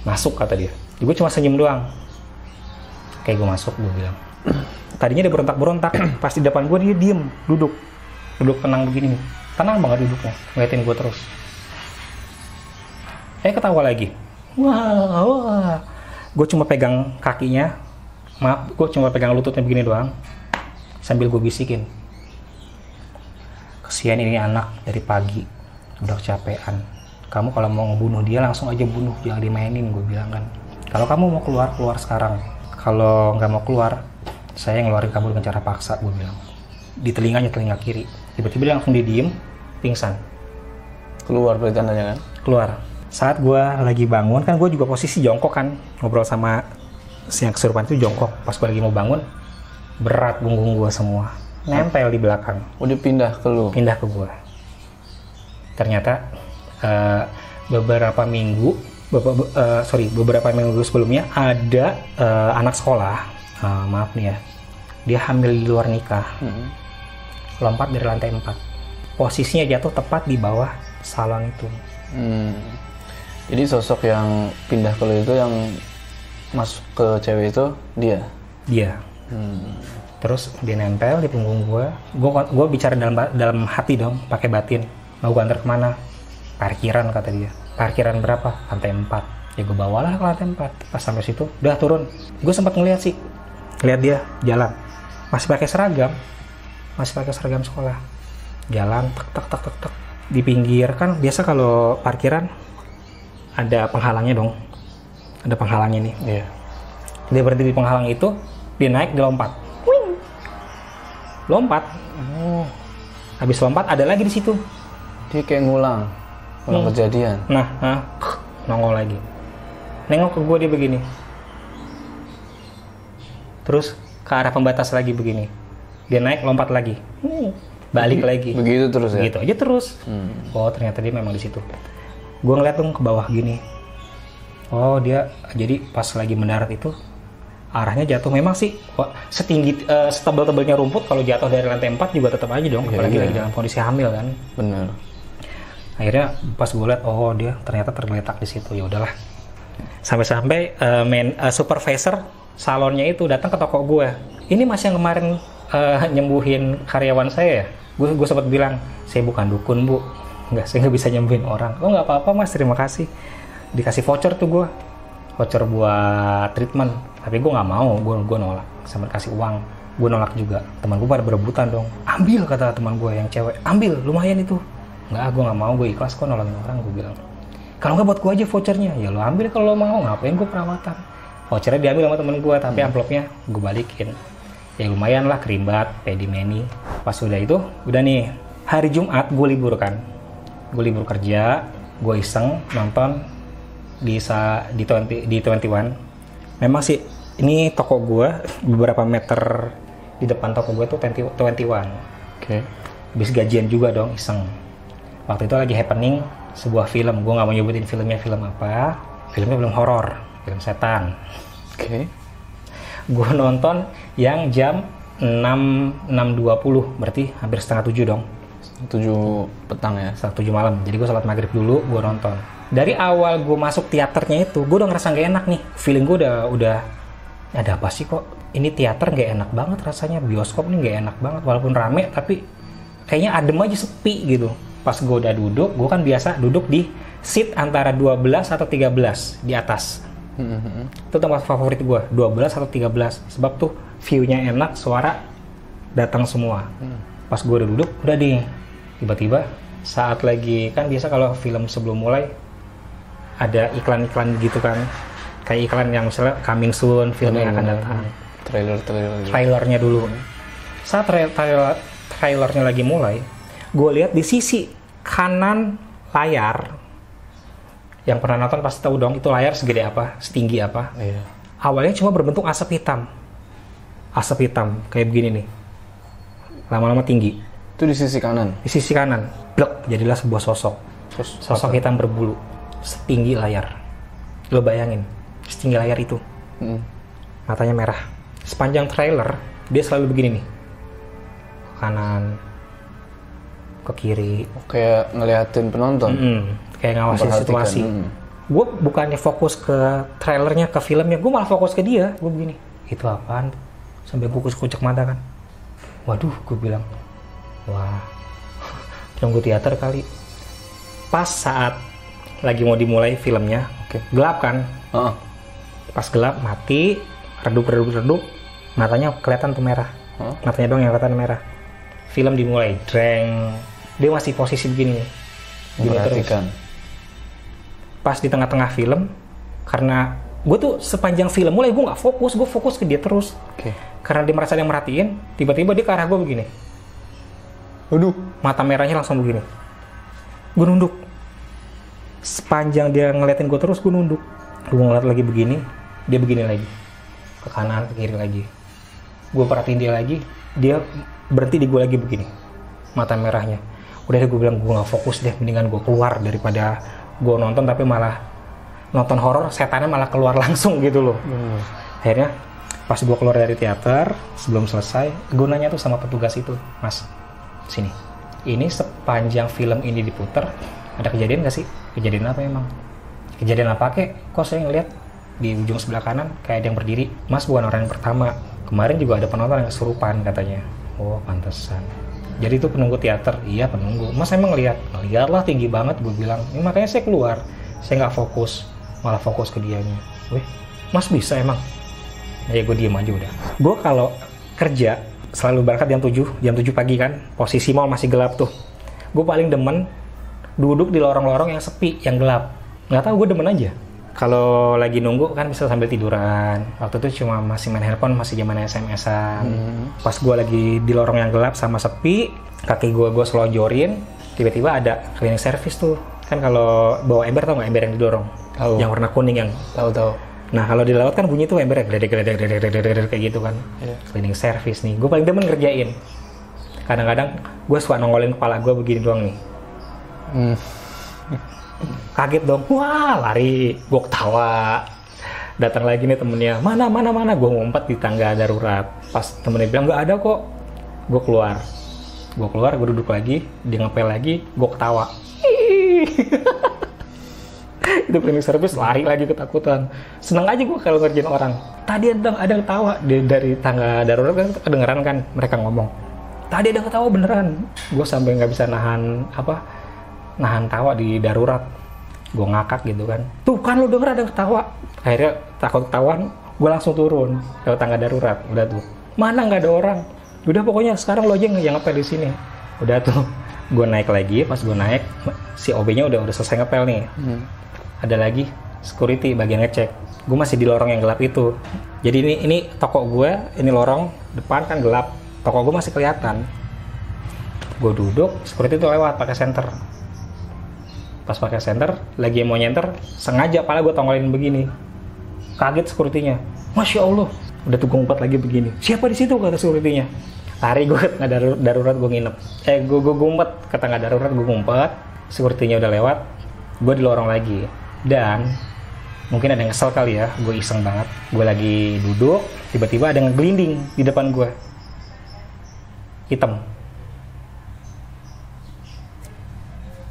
masuk kata dia. Gue cuma senyum doang. Kayak gue masuk, gue bilang. Tadinya dia berontak-berontak, pas di depan gue dia diem, duduk. Duduk tenang begini. Tenang banget duduknya, ngeliatin gue terus. Eh ketawa lagi. Wah, wah. Gue cuma pegang kakinya, maaf, gue cuma pegang lututnya begini doang. Sambil gue bisikin. Kesian ini anak dari pagi, udah kecapean. Kamu kalau mau ngebunuh dia langsung aja bunuh, jangan dimainin, gue bilang kan. Kalau kamu mau keluar, keluar sekarang. Kalau nggak mau keluar, saya ngeluarin kamu dengan cara paksa, gue bilang. Di telinganya, telinga kiri. Tiba-tiba dia langsung dia diem, pingsan. Keluar berarti tandanya kan? Keluar. Saat gue lagi bangun, kan gue juga posisi jongkok kan. Ngobrol sama si yang kesurupan itu jongkok. Pas gue lagi mau bangun, berat punggung gue semua. Nempel di belakang Udah pindah ke lu. pindah ke gua. Ternyata eh, beberapa minggu, beberapa, eh, sorry beberapa minggu sebelumnya ada eh, anak sekolah, eh, maaf nih ya, dia hamil di luar nikah, Hmm. lompat dari lantai 4 Posisinya jatuh tepat di bawah salon itu. Hmm. Jadi sosok yang pindah ke lu itu yang masuk ke cewek itu dia. Dia. Hmm. Terus dia nempel di punggung gua. Gua gua bicara dalam dalam hati dong, pakai batin. Mau gua antar ke mana? Parkiran kata dia. Parkiran berapa? Lantai 4. Ya gua bawalah ke lantai 4. Pas sampai situ, udah turun. Gue sempat ngeliat sih. Lihat dia jalan. Masih pakai seragam. Masih pakai seragam sekolah. Jalan tek tek tek tek tek. Di pinggir kan biasa kalau parkiran ada penghalangnya dong. Ada penghalangnya nih Iya. dia berhenti di penghalang itu dia naik dia lompat. Lompat. Oh, habis lompat ada lagi di situ. Dia kayak ngulang. Ngulang Hmm. kejadian. nah, nah nongol lagi. Nengok ke gue dia begini. Terus ke arah pembatas lagi begini. Dia naik lompat lagi. Balik lagi. Begitu terus ya? gitu aja terus. Oh ternyata dia memang di situ. Gue ngeliat tuh ke bawah gini. Oh dia jadi pas lagi mendarat itu arahnya jatuh. Memang sih setinggi eh, setebal-tebalnya rumput kalau jatuh dari lantai 4 juga tetap aja dong apalagi iya. lagi dalam kondisi hamil kan. Bener. akhirnya pas gue liat oh dia ternyata tergeletak di situ. Ya udahlah. Sampai-sampai eh, main eh, supervisor salonnya itu datang ke toko gue ini mas yang kemarin eh, nyembuhin karyawan saya ya? Gue gue sempat bilang saya bukan dukun bu. Nggak saya nggak bisa nyembuhin orang. Oh nggak apa-apa mas terima kasih. Dikasih voucher tuh gue voucher buat treatment tapi gue nggak mau gue gue nolak. Sampai kasih uang gue nolak juga. Teman gue pada berebutan dong. Ambil kata teman gue yang cewek. Ambil lumayan itu. Nggak gue nggak mau gue ikhlas kok nolongin orang gue bilang. Kalau nggak buat gue aja vouchernya. Ya lo ambil kalau lo mau ngapain gue perawatan? Vouchernya diambil sama temen gue tapi amplopnya gue balikin. Ya lumayan lah kerimbat pedi meni. Pas udah itu udah nih. Hari Jumat gue libur kan. Gue libur kerja gue iseng nonton di sa di 20 di 21 memang sih ini toko gue beberapa meter di depan toko gue tuh 20, 21 Oke. habis gajian juga dong iseng. Waktu itu lagi happening sebuah film. Gue nggak mau nyebutin filmnya film apa. Filmnya film horor film setan. Oke. gue nonton yang jam 6 6.20 berarti hampir setengah tujuh dong. Tujuh petang ya. setengah tujuh malam. Jadi gue sholat maghrib dulu gue nonton. Dari awal gue masuk teaternya itu gue udah ngerasa nggak enak nih. Feeling gue udah udah ada apa sih kok? Ini teater nggak enak banget rasanya. Bioskop nih nggak enak banget walaupun rame tapi kayaknya adem aja sepi gitu. Pas gue udah duduk gue kan biasa duduk di seat antara 12 atau 13 di atas. Hmm, itu tempat favorit gue 12 atau 13 sebab tuh view-nya enak suara datang semua. Pas gue udah duduk udah di tiba-tiba saat lagi kan biasa kalau film sebelum mulai ada iklan-iklan gitu kan kayak iklan yang misalnya coming soon film yang akan datang. Trailer trailer. trailernya dulu. Saat tra- trailer trailernya lagi mulai gue lihat di sisi kanan layar yang pernah nonton pasti tahu dong itu layar segede apa setinggi apa. Iya. awalnya cuma berbentuk asap hitam. Asap hitam kayak begini nih. Lama-lama tinggi. Itu di sisi kanan. di sisi kanan. Blek jadilah sebuah sosok. Terus sosok hitam berbulu setinggi layar. Lo bayangin setinggi layar itu Hmm. matanya merah sepanjang trailer dia selalu begini nih ke kanan ke kiri kayak ngeliatin penonton. Mm-mm. kayak ngawasin situasi mm. gue bukannya fokus ke trailernya ke filmnya gue malah fokus ke dia gue begini itu apaan sampai gue kucek mata kan waduh gue bilang wah tunggu teater kali pas saat lagi mau dimulai filmnya Oke. gelap kan Heeh. Pas gelap mati redup redup redup matanya kelihatan tuh merah. Hah? matanya dong yang kelihatan merah. Film dimulai dreng. Dia masih posisi begini. Gini terus. Pas di tengah-tengah film karena gue tuh sepanjang film mulai gue nggak fokus gue fokus ke dia terus. Oke. karena dia merasa dia merhatiin tiba-tiba dia ke arah gue begini. Waduh. mata merahnya langsung begini. Gue nunduk. Sepanjang dia ngeliatin gue terus gue nunduk. Gue ngeliat lagi begini dia begini lagi. Ke kanan ke kiri lagi. Gue perhatiin dia lagi dia berhenti di gue lagi begini mata merahnya. Udah deh gue bilang gue nggak fokus deh mendingan gue keluar daripada gue nonton tapi malah nonton horor setannya malah keluar langsung gitu loh. Akhirnya pas gue keluar dari teater sebelum selesai gue nanya tuh sama petugas itu mas sini. Ini sepanjang film ini diputer ada kejadian gak sih? Kejadian apa emang? Kejadian apa kek? Kok saya ngeliat di ujung sebelah kanan kayak ada yang berdiri. Mas bukan orang yang pertama. Kemarin juga ada penonton yang kesurupan katanya. Oh pantesan. Jadi itu penunggu teater. Iya penunggu. Mas emang ngeliat? Ngeliat lah tinggi banget gue bilang. Ini makanya saya keluar. Saya nggak fokus malah fokus ke dianya. Weh mas bisa emang? Ya gue diem aja udah. Gue kalau kerja selalu berangkat jam 7 jam 7 pagi kan posisi mall masih gelap tuh. Gue paling demen duduk di lorong-lorong yang sepi yang gelap. Nggak tahu gue demen aja kalau lagi nunggu kan bisa sambil tiduran waktu itu cuma masih main handphone masih zaman SMS-an pas gue lagi di lorong yang gelap sama sepi kaki gue gue selonjorin tiba-tiba ada cleaning service tuh kan kalau bawa ember tau nggak ember yang didorong Tahu. yang warna kuning yang Tahu tahu. Nah kalau di laut kan bunyi tuh ember gredek gredek gredek gredek gredek kayak gitu kan. Iya. Cleaning service nih. Gue paling demen ngerjain. Kadang-kadang gue suka nongolin kepala gue begini doang nih. Hmm. Kaget dong. Wah lari. Gue ketawa. Datang lagi nih temennya. Mana mana mana. Gue ngumpet di tangga darurat. Pas temennya bilang nggak ada kok. Gue keluar. Gue keluar. Gue duduk lagi. Dia ngepel lagi. Gue ketawa. itu cleaning service lari lagi ketakutan seneng aja gue kalau ngerjain orang tadi ada yang ketawa dari tangga darurat kan kedengeran kan mereka ngomong tadi ada ketawa beneran gue sampai nggak bisa nahan apa nahan tawa di darurat. Gue ngakak gitu kan. Tuh kan lu denger ada yang ketawa. Akhirnya takut ketahuan gue langsung turun ke tangga darurat. Udah tuh. Mana nggak ada orang. Udah pokoknya sekarang lo aja yang ngepel di sini. Udah tuh. Gue naik lagi pas gue naik si OB-nya udah udah selesai ngepel nih. Hmm. ada lagi security bagian ngecek. Gue masih di lorong yang gelap itu. Jadi ini ini toko gue ini lorong depan kan gelap. Toko gue masih kelihatan. Gue duduk security itu lewat pakai senter pas pakai senter lagi mau nyenter sengaja pala gue tongolin begini. Kaget securitynya. Masya allah. Udah tuh gue ngumpet lagi begini. Siapa di situ? Kata securitynya. Lari gue tengah darurat, gue nginep. Eh gue gue ngumpet ke tengah darurat gue ngumpet. Securitynya udah lewat. Gue di lorong lagi. Dan mungkin ada yang kesel kali ya. Gue iseng banget. Gue lagi duduk tiba-tiba ada ngeglinding di depan gue hitam.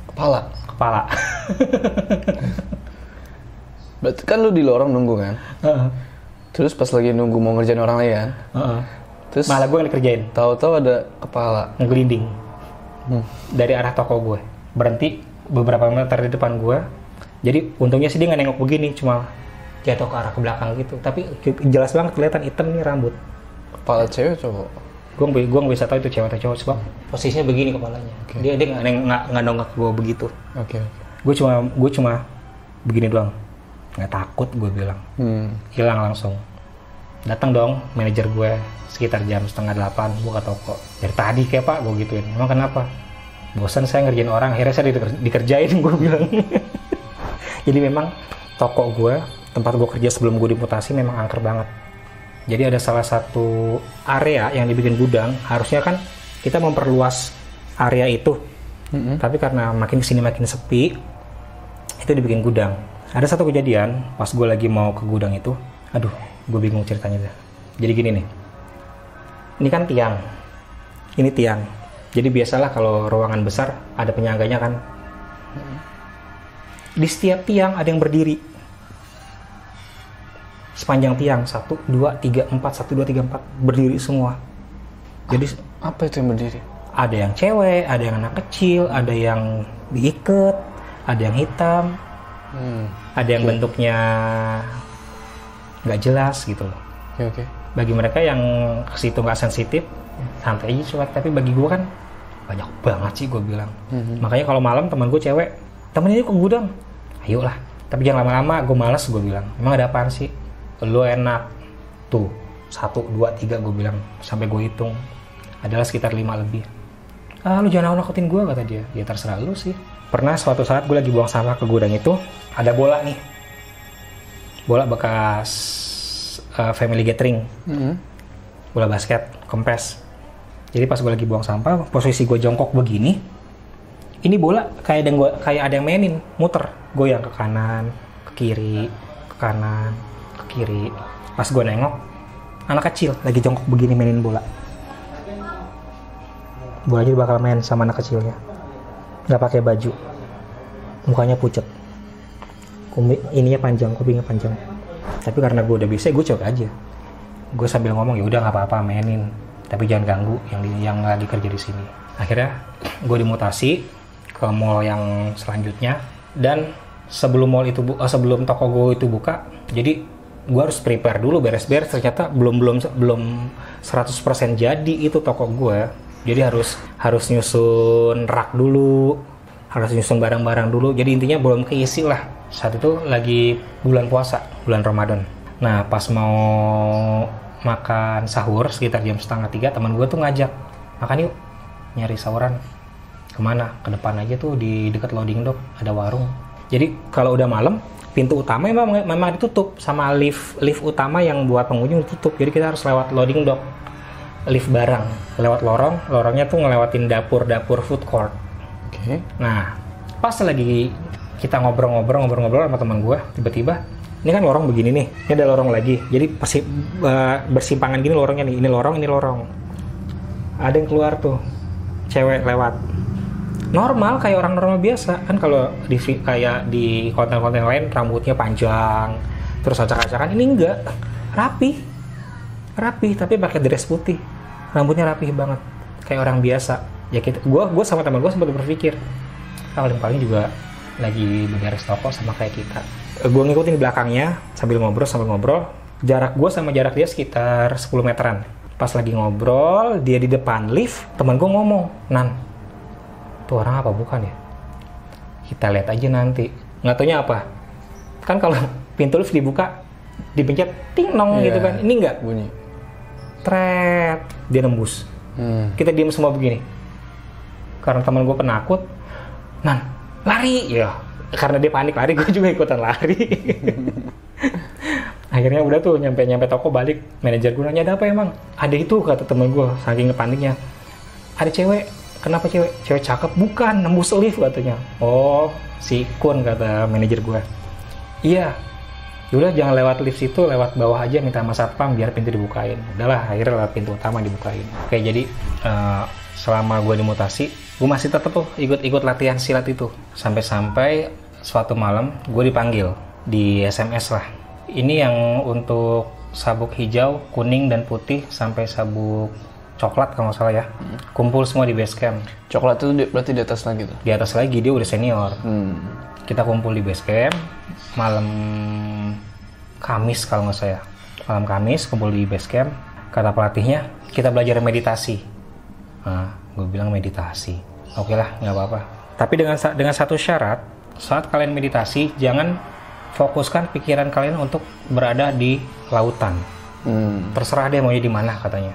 Kepala. Kepala Berarti kan lu di lorong nunggu kan? Heeh. Terus pas lagi nunggu mau ngerjain orang lain kan? Heeh. Terus malah gue yang dikerjain tahu-tahu ada kepala. ngeglinding Hmm. dari arah toko gue berhenti beberapa meter di depan gue jadi untungnya sih dia nggak nengok begini cuma jatuh ke arah ke belakang gitu tapi jelas banget kelihatan hitam nih rambut Kepala cewek cowok. Gue gue nggak bisa tahu itu cewek atau cowok sebab posisinya begini kepalanya. Oke. dia dia nggak nggak nggak nongak gue begitu. Oke. oke. gue cuma gue cuma begini doang. Nggak takut gue bilang. Hmm. hilang langsung. Datang dong manajer gue sekitar jam setengah delapan buka toko. Dari tadi kayak pak gue gituin. Emang kenapa? Bosan saya ngerjain orang akhirnya saya diker- dikerjain gue bilang. Jadi memang toko gue tempat gue kerja sebelum gue dimutasi memang angker banget jadi ada salah satu area yang dibikin gudang harusnya kan kita memperluas area itu. Mm-mm. tapi karena makin ke sini makin sepi itu dibikin gudang. Ada satu kejadian pas gue lagi mau ke gudang itu aduh gue bingung ceritanya dah. Jadi gini nih ini kan tiang. Ini tiang. Jadi biasalah kalau ruangan besar ada penyangganya kan. Di setiap tiang ada yang berdiri sepanjang tiang satu dua tiga empat satu dua tiga empat berdiri semua jadi Apa itu yang berdiri? ada yang cewek, ada yang anak kecil, ada yang diikat, ada yang hitam, Hmm. ada yang bentuknya nggak jelas gitu loh. Oke oke. Bagi mereka yang ke situ nggak sensitif, santai aja cuek. Tapi bagi gue kan banyak banget sih gue bilang. Mhm. Makanya kalau malam teman gue cewek, temennya ke gudang, ayo lah. Tapi jangan lama-lama, gue males gue bilang. Emang ada apaan sih? Lo enak. Tuh, satu, dua, tiga gue bilang. Sampai gue hitung. Adalah sekitar lima lebih. Ah, lu jangan nakutin gue, kata dia. Ya terserah lu sih. Pernah suatu saat gue lagi buang sampah ke gudang itu, ada bola nih. Bola bekas uh, family gathering Mm-mm. bola basket kempes jadi pas gue lagi buang sampah posisi gue jongkok begini ini bola kayak ada yang gua, kayak ada yang mainin muter goyang ke kanan ke kiri ke kanan kiri. Pas gue nengok anak kecil lagi jongkok begini mainin bola. Bolanya bakal main sama anak kecilnya. Nggak pakai baju. Mukanya pucet. Kumi, ininya panjang kupingnya panjang. Tapi karena gue udah bisa gue coba aja. Gue sambil ngomong ya udah nggak apa-apa mainin. Tapi jangan ganggu yang di, yang lagi kerja di sini. Akhirnya gue dimutasi ke mall yang selanjutnya. Dan sebelum mall itu eh, sebelum toko gue itu buka jadi gue harus prepare dulu beres-beres. Ternyata belum belum belum 100% jadi itu toko gue jadi harus harus nyusun rak dulu harus nyusun barang-barang dulu. Jadi intinya belum keisi lah. Saat itu lagi bulan puasa bulan Ramadan. Nah pas mau makan sahur sekitar jam setengah tiga teman gue tuh ngajak makan yuk nyari sahuran ke mana? Ke depan aja tuh di dekat loading dock ada warung. Jadi kalau udah malam, pintu utama memang memang ditutup sama lift lift utama yang buat pengunjung ditutup. Jadi kita harus lewat loading dock lift barang, lewat lorong, lorongnya tuh ngelewatin dapur-dapur food court. Oke. Nah, pas lagi kita ngobrol-ngobrol ngobrol-ngobrol sama teman gue, tiba-tiba ini kan lorong begini nih, ini ada lorong lagi. Jadi persi, eh, bersimpangan gini lorongnya nih, ini lorong, ini lorong. Ada yang keluar tuh, cewek lewat. Normal kayak orang normal biasa kan kalau di kayak di konten-konten lain rambutnya panjang, terus acak-acakan ini enggak, rapi, rapi tapi pakai dress putih, rambutnya rapi banget, kayak orang biasa. Ya kita, gua gua sama teman gua sempat berpikir, ah, paling paling juga lagi beberes toko sama kayak kita. Eh, Gua ngikutin belakangnya sambil ngobrol sambil ngobrol. Jarak gua sama jarak dia sekitar 10 meteran. Pas lagi ngobrol, dia di depan lift, teman gua ngomong, Nan, tuh orang apa bukan ya? Kita lihat aja nanti. Nggak taunya apa? Kan kalau pintu lift dibuka, dipencet, ting nong Iya. gitu kan. Ini enggak, Bunyi. tret, dia nembus Hmm. kita diem semua begini karena teman gue penakut nan lari ya karena dia panik lari gue juga ikutan lari akhirnya udah tuh nyampe nyampe toko balik manajer gue nanya ada apa emang ada itu kata temen gue saking paniknya ada cewek kenapa cewek cewek cakep bukan nembus lift katanya oh si Kun kata manajer gue iya Yaudah jangan lewat lift situ, lewat bawah aja minta sama satpam biar pintu dibukain. Udahlah, akhirnya lewat pintu utama dibukain. Oke, jadi eh, selama gue dimutasi, gue masih tetap tuh ikut-ikut latihan silat itu. Sampai-sampai suatu malam gue dipanggil di SMS lah. Ini yang untuk sabuk hijau, kuning, dan putih sampai sabuk coklat kalau nggak salah ya. Kumpul semua di base camp. Coklat itu di- berarti di atas lagi tuh. Di atas lagi dia udah senior Hmm. kita kumpul di base camp malam Kamis kalau nggak saya malam Kamis kumpul di base camp kata pelatihnya kita belajar meditasi nah gue bilang meditasi oke lah nggak apa-apa tapi dengan dengan satu syarat saat kalian meditasi jangan fokuskan pikiran kalian untuk berada di lautan Hmm. terserah deh maunya di mana katanya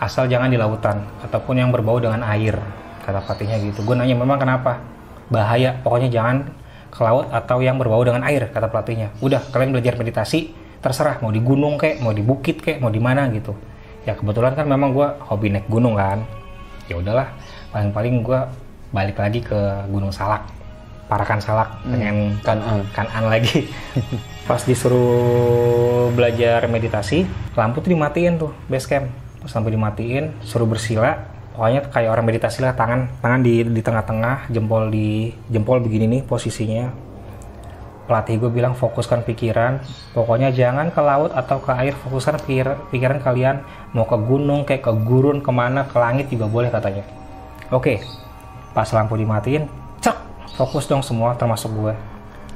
asal jangan di lautan ataupun yang berbau dengan air kata pelatihnya gitu. Gue nanya memang kenapa? Bahaya pokoknya jangan ke laut atau yang berbau dengan air kata pelatihnya udah kalian belajar meditasi terserah mau di gunung kek mau di bukit kek mau di mana gitu. Ya kebetulan kan memang gue hobi naik gunung kan. Ya udahlah paling-paling gue balik lagi ke Gunung Salak Parakan Salak pengen Kanan. kanan lagi. Pas disuruh belajar meditasi lampu tuh dimatiin tuh base camp terus lampu dimatiin suruh bersila. Pokoknya kayak orang meditasi lah tangan tangan di di tengah-tengah jempol di jempol begini nih posisinya. Pelatih gue bilang fokuskan pikiran. Pokoknya jangan ke laut atau ke air fokuskan pikir- pikiran kalian. Mau ke gunung kayak ke gurun ke mana ke langit juga boleh katanya. Oke pas lampu dimatiin cek fokus dong semua termasuk gue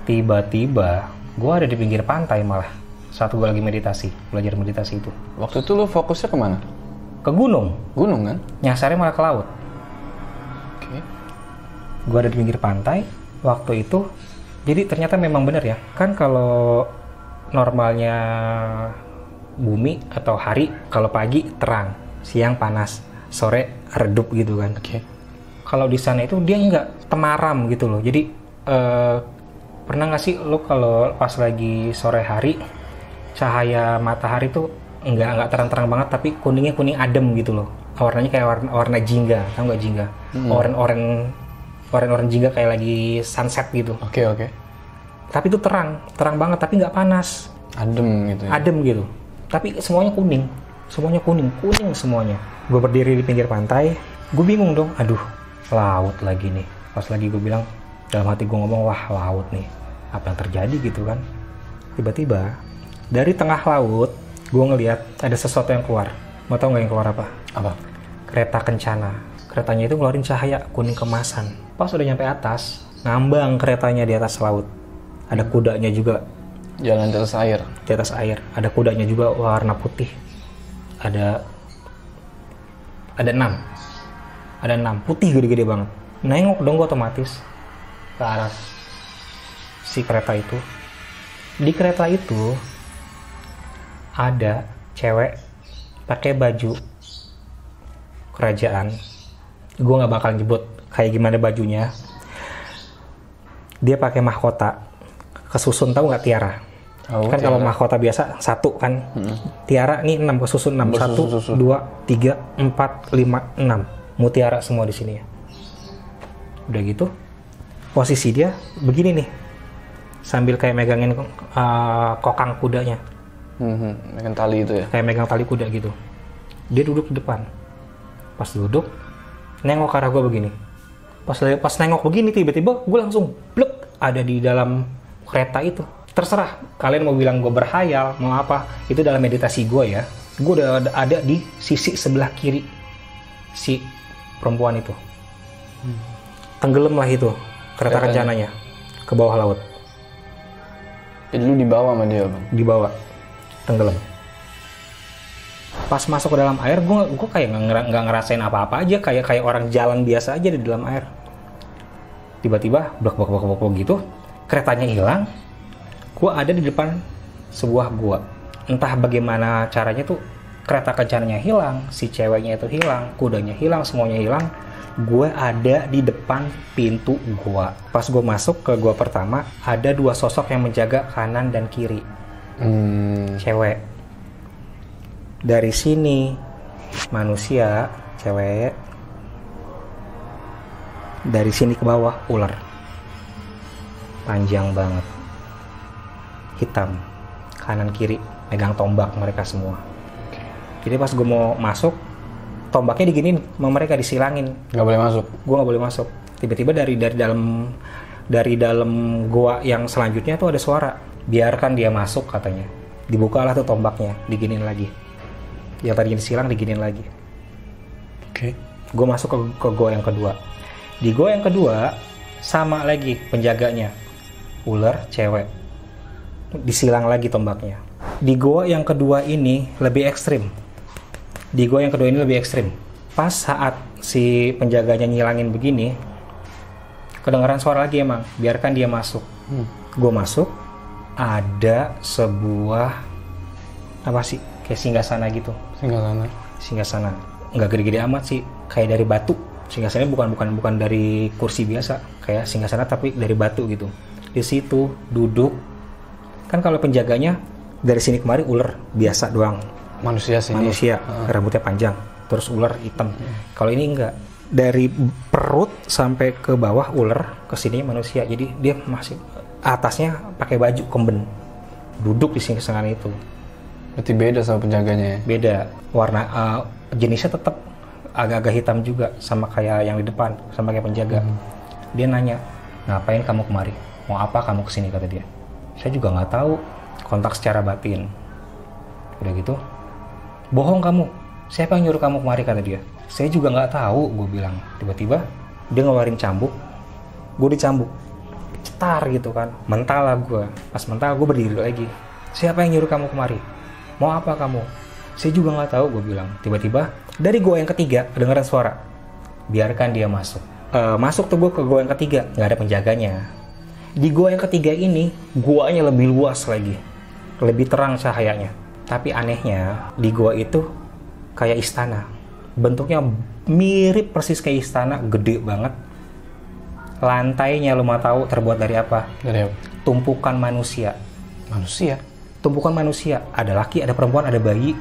tiba-tiba gue ada di pinggir pantai malah saat gue lagi meditasi belajar meditasi itu Waktu itu lu fokusnya ke mana? ke gunung Gunung kan? nyasarnya malah ke laut Oke. gue ada di pinggir pantai waktu itu jadi ternyata memang benar ya kan kalau normalnya bumi atau hari kalau pagi terang siang panas sore redup gitu kan Oke. kalau di sana itu dia nggak temaram gitu loh jadi eh, pernah nggak sih lo kalau pas lagi sore hari cahaya matahari tuh nggak nggak terang-terang banget tapi kuningnya kuning adem gitu loh. Warnanya kayak warna, warna jingga tau nggak jingga oren-oren oren-oren jingga kayak lagi sunset gitu. Oke oke. tapi itu terang terang banget tapi nggak panas. Adem gitu ya. adem gitu. Tapi semuanya kuning semuanya kuning kuning semuanya. Gue berdiri di pinggir pantai gue bingung dong aduh laut lagi nih. Pas lagi gue bilang dalam hati gue ngomong wah laut nih apa yang terjadi? Gitu kan. Tiba-tiba dari tengah laut gue ngelihat ada sesuatu yang keluar mau tau nggak yang keluar apa Apa? kereta kencana keretanya itu ngeluarin cahaya kuning kemasan pas udah nyampe atas ngambang keretanya di atas laut ada kudanya juga Jalan di atas air. di atas air. Ada kudanya juga warna putih. Ada ada enam. Ada enam putih gede-gede banget. Nengok dong gue otomatis ke arah si kereta itu. Di kereta itu ada cewek pakai baju kerajaan. Gue nggak bakal nyebut kayak gimana bajunya. dia pakai mahkota. Kesusun tahu nggak tiara? Tahu, kan kalau mahkota biasa satu kan. Tiara nih enam kesusun enam. Satu dua tiga empat lima enam. Mutiara semua di sini ya. Udah gitu posisi dia begini nih. Sambil kayak megangin uh, kokang kudanya Hmm, dengan tali itu ya. kayak megang tali kuda gitu. Dia duduk di depan. Pas duduk nengok ke arah gue begini. Pas pas nengok begini tiba-tiba gue langsung blek ada di dalam kereta itu. Terserah kalian mau bilang gue berhayal mau apa itu dalam meditasi gue ya. Gue udah ada- ada di sisi sebelah kiri si perempuan itu. Tenggelam lah itu kereta Keretanya. kencananya ke bawah laut. Jadi lu dibawa sama dia, Bang. dibawa tenggelam. Pas masuk ke dalam air gue gue kayak nggak ngera- nggak ngerasain apa-apa aja. Kayak kayak orang jalan biasa aja di dalam air. Tiba-tiba blok blok blok blok gitu keretanya hilang. Gue ada di depan sebuah gua. Entah bagaimana caranya tuh kereta kencananya hilang si ceweknya itu hilang kudanya hilang semuanya hilang. Gue ada di depan pintu gua. Pas gue masuk ke gua pertama ada dua sosok yang menjaga kanan dan kiri Hmm, cewek. Dari sini manusia cewek. Dari sini ke bawah ular. Panjang banget. Hitam. Kanan kiri. Megang tombak mereka semua. Jadi pas gue mau masuk tombaknya diginin sama mereka disilangin. Nggak boleh masuk. gue nggak boleh masuk. Tiba-tiba dari dari dalam dari dalam gua yang selanjutnya tuh ada suara biarkan dia masuk katanya. Dibukalah tuh tombaknya diginin lagi. Yang tadinya disilang diginin lagi. Oke. gue masuk ke, ke gua yang kedua. Di gua yang kedua sama lagi penjaganya. Ular cewek. Disilang lagi tombaknya. Di gua yang kedua ini lebih ekstrim. Di gua yang kedua ini lebih ekstrim. Pas saat si penjaganya nyilangin begini kedengaran suara lagi emang. Biarkan dia masuk. Hmm. gue masuk ada sebuah apa sih? Kayak singgah gitu. Singgah sana. singgah sana nggak gede-gede amat sih. Kayak dari batu. Singgah sana bukan bukan bukan dari kursi biasa. Kayak singgah sana tapi dari batu gitu. Di situ duduk. Kan kalau penjaganya dari sini kemari ular biasa doang. Manusia sini. manusia. Rambutnya panjang. Terus ular hitam. Kalau ini enggak. Dari perut sampai ke bawah ular ke sini manusia. Jadi dia masih atasnya pakai baju kemben. Duduk di sini sana itu. Berarti beda sama penjaganya ya. beda. Warna uh, jenisnya tetap agak-agak hitam juga sama kayak yang di depan sama kayak penjaga. Dia nanya ngapain kamu kemari? Mau apa kamu ke sini? kata dia. Saya juga nggak tahu. Kontak secara batin. Udah gitu? Bohong kamu. Siapa yang nyuruh kamu kemari? kata dia. Saya juga nggak tahu gue bilang. Tiba-tiba dia ngeluarin cambuk. Gue dicambuk cetar gitu kan. Mental lah gue pas mental gue berdiri lagi. Siapa yang nyuruh kamu kemari? Mau apa kamu? Saya juga nggak tahu gue bilang. Tiba-tiba dari gua yang ketiga kedengaran suara. Biarkan dia masuk. Eh, masuk tuh gue ke gua yang ketiga. Nggak ada penjaganya. Di gua yang ketiga ini guanya lebih luas lagi. Lebih terang cahayanya. Tapi anehnya di gua itu kayak istana. Bentuknya mirip persis kayak istana gede banget lantainya lu mau tahu terbuat dari apa? Dari apa? tumpukan manusia. Manusia. tumpukan manusia. Ada laki ada perempuan ada bayi.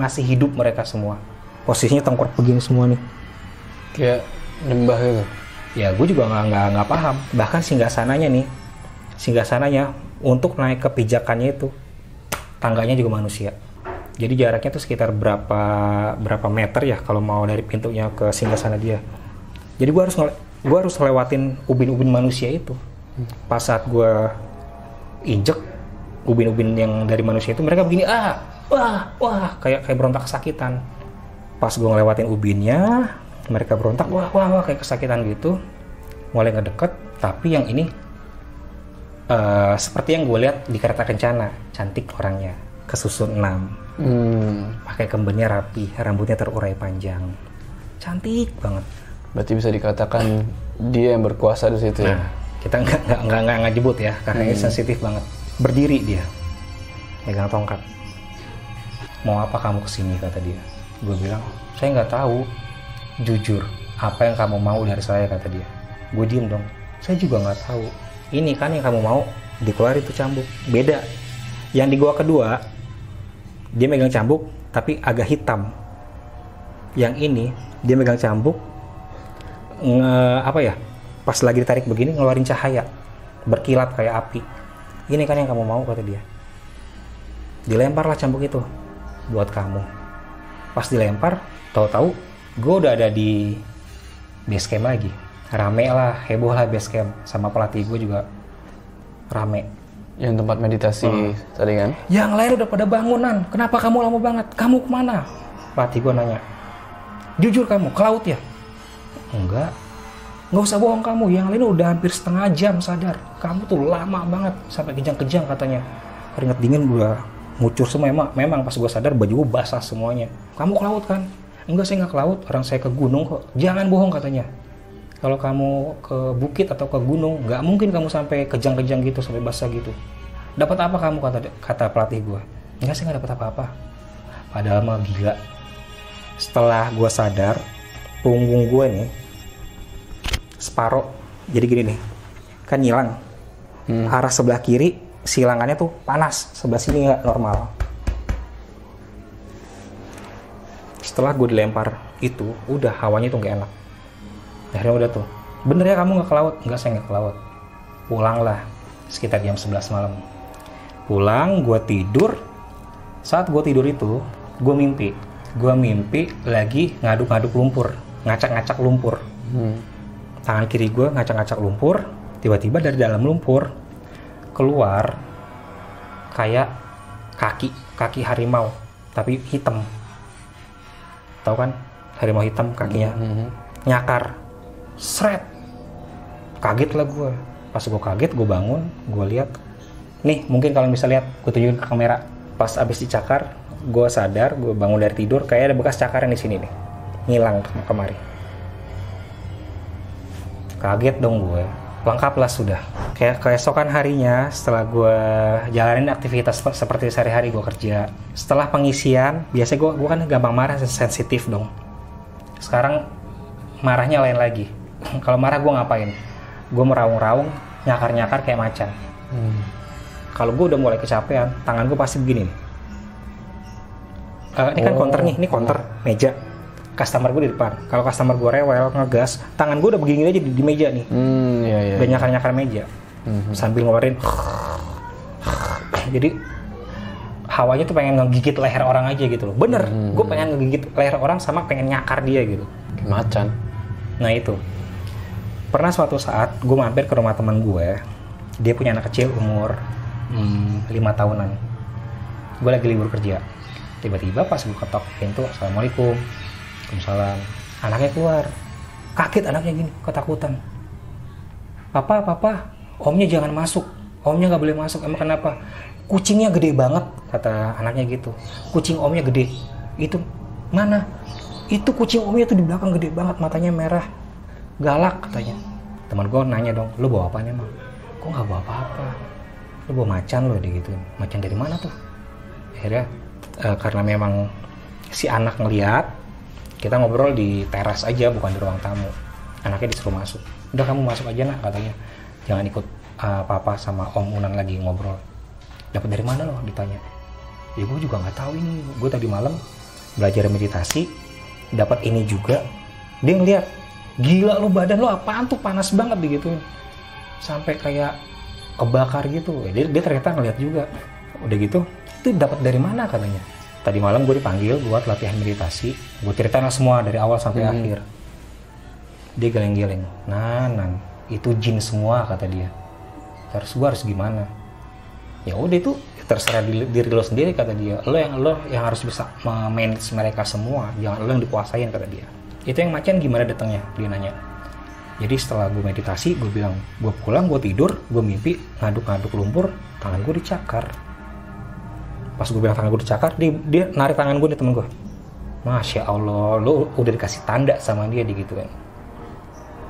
Masih hidup mereka semua. Posisinya tengkorak begini semua nih. Kayak nyembah gitu. ya gue juga nggak nggak nggak paham. Bahkan singgah sananya nih. Singgah sananya untuk naik ke pijakannya itu tangganya juga manusia. Jadi jaraknya tuh sekitar berapa berapa meter ya kalau mau dari pintunya ke singgah sana dia. Jadi gue harus ngele- gue harus lewatin ubin-ubin manusia itu. Pas saat gue injek ubin-ubin yang dari manusia itu mereka begini ah wah wah kayak kayak berontak kesakitan. Pas gue ngelewatin ubinnya mereka berontak wah wah wah kayak kesakitan gitu. Mulai ngedeket tapi yang ini eh, seperti yang gue lihat di kereta kencana cantik orangnya kesusun enam. Hmm. pakai kembennya rapi rambutnya terurai panjang. Cantik banget Berarti bisa dikatakan dia yang berkuasa di situ ya. Nah, kita nggak nggak nggak nggak jebut ya, karena ini sensitif banget. Berdiri dia, megang tongkat. Mau apa kamu ke sini kata dia. Gue bilang, saya nggak tahu. Jujur, apa yang kamu mau dari saya kata dia. Gue diem dong. Saya juga nggak tahu. ini kan yang kamu mau dikeluar itu cambuk beda yang di gua kedua dia megang cambuk tapi agak hitam yang ini dia megang cambuk nge, apa ya pas lagi ditarik begini ngeluarin cahaya berkilat kayak api. Ini kan yang kamu mau kata dia. Dilemparlah cambuk itu buat kamu. Pas dilempar tahu-tahu gue udah ada di base camp lagi. Rame lah heboh lah base camp sama pelatih gue juga rame. Yang tempat meditasi Hmm. tadi kan? yang lain udah pada bangunan. Kenapa kamu lama banget? Kamu ke mana? Pelatih gue nanya. Jujur kamu ke laut ya enggak. Nggak usah bohong kamu yang lain udah hampir setengah jam sadar. Kamu tuh lama banget sampai kejang-kejang katanya. Keringet dingin gua ngucur semua memang memang pas gua sadar baju gua basah semuanya. Kamu ke laut kan? Enggak saya nggak ke laut orang saya ke gunung kok. Jangan bohong katanya. Kalau kamu ke bukit atau ke gunung nggak mungkin kamu sampai kejang-kejang gitu sampai basah gitu. Dapat apa kamu kata kata pelatih gua? Enggak saya nggak dapat apa-apa. Padahal mah gila. Setelah gua sadar punggung gue nih separoh jadi gini nih kan nyilang arah sebelah kiri silangannya tuh panas. Sebelah sini nggak normal. Setelah gue dilempar itu udah hawanya tuh nggak enak. Akhirnya udah tuh bener ya kamu nggak ke laut? Nggak saya nggak ke laut. Pulanglah sekitar jam 11 malam. Pulang gue tidur. Saat gue tidur itu gue mimpi. Gue mimpi lagi ngaduk-ngaduk lumpur. Ngacak-ngacak lumpur. Hmm. Tangan kiri gue ngacak-ngacak lumpur tiba-tiba dari dalam lumpur keluar kayak kaki kaki harimau tapi hitam. Tahu kan? Harimau hitam kakinya. Mhm. nyakar. Seret kaget lah gue pas gue kaget gue bangun gue lihat nih mungkin kalau bisa lihat gue tunjukin ke kamera. Pas abis dicakar gue sadar gue bangun dari tidur kayak ada bekas cakaran di sini nih. Ngilang ke- kemari kaget dong gue. Lengkap lah sudah. Kayak keesokan harinya setelah gue jalanin aktivitas sep- seperti sehari-hari gue kerja setelah pengisian biasanya gue gue kan gampang marah sensitif dong. Sekarang marahnya lain lagi. Kalau marah gue ngapain? Gue meraung-raung nyakar-nyakar kayak macan. Hmm. kalau gue udah mulai kecapean tangan gue pasti begini nih. Eh, ini kan Oh. counter nih ini counter meja customer gue di depan. Kalau customer gue rewel ngegas tangan gue udah begini aja di, di meja nih. Hmm, ya ya. udah nyakar-nyakar meja. Mhm. sambil ngeluarin jadi hawanya tuh pengen ngegigit leher orang aja gitu loh. Bener gue pengen ngegigit leher orang sama pengen nyakar dia gitu. Macan. Nah itu. Pernah suatu saat gue mampir ke rumah teman gue, dia punya anak kecil umur hmm, lima tahunan. Gue lagi libur kerja, tiba-tiba pas gue ketok pintu, assalamualaikum, Waalaikumsalam. Anaknya keluar, kaget anaknya gini, ketakutan. Papa, papa, omnya jangan masuk, omnya nggak boleh masuk. Emang kenapa? Kucingnya gede banget, kata anaknya gitu. Kucing omnya gede. Itu mana? Itu kucing omnya tuh di belakang gede banget, matanya merah, galak katanya. Teman gue nanya dong, lu bawa apaan emang? Kok nggak bawa apa-apa? Lu bawa macan lo gitu. Macan dari mana tuh? Akhirnya eh, karena memang si anak ngeliat, kita ngobrol di teras aja bukan di ruang tamu. Anaknya disuruh masuk. Udah kamu masuk aja nah katanya. Jangan ikut eh, papa sama om Unan lagi ngobrol. Dapat dari mana loh ditanya. Ya gue juga nggak tahu ini. Gue tadi malam belajar meditasi, dapat ini juga. Dia ngeliat, gila lo badan lo apaan tuh panas banget begitu. Sampai kayak kebakar gitu. Dia, dia ternyata ngeliat juga. Udah gitu, itu dapat dari mana katanya. Tadi malam gue dipanggil buat latihan meditasi. Gue ceritain lah semua dari awal sampai akhir. Dia geleng-geleng. Nah, nan, itu jin semua kata dia. Terus gue harus gimana? Ya udah itu terserah diri, diri lo sendiri kata dia. Lo yang lo yang harus bisa manage mereka semua. Jangan lo yang dikuasain kata dia. Itu yang macan gimana datangnya? Dia nanya. Jadi setelah gue meditasi, gue bilang, gue pulang, gue tidur, gue mimpi ngaduk-ngaduk lumpur, tangan gue dicakar. Pas gue bilang tangan gue dicakar, dia, dia narik tangan gue nih temen gue. Masya Allah, lo udah dikasih tanda sama dia digituin.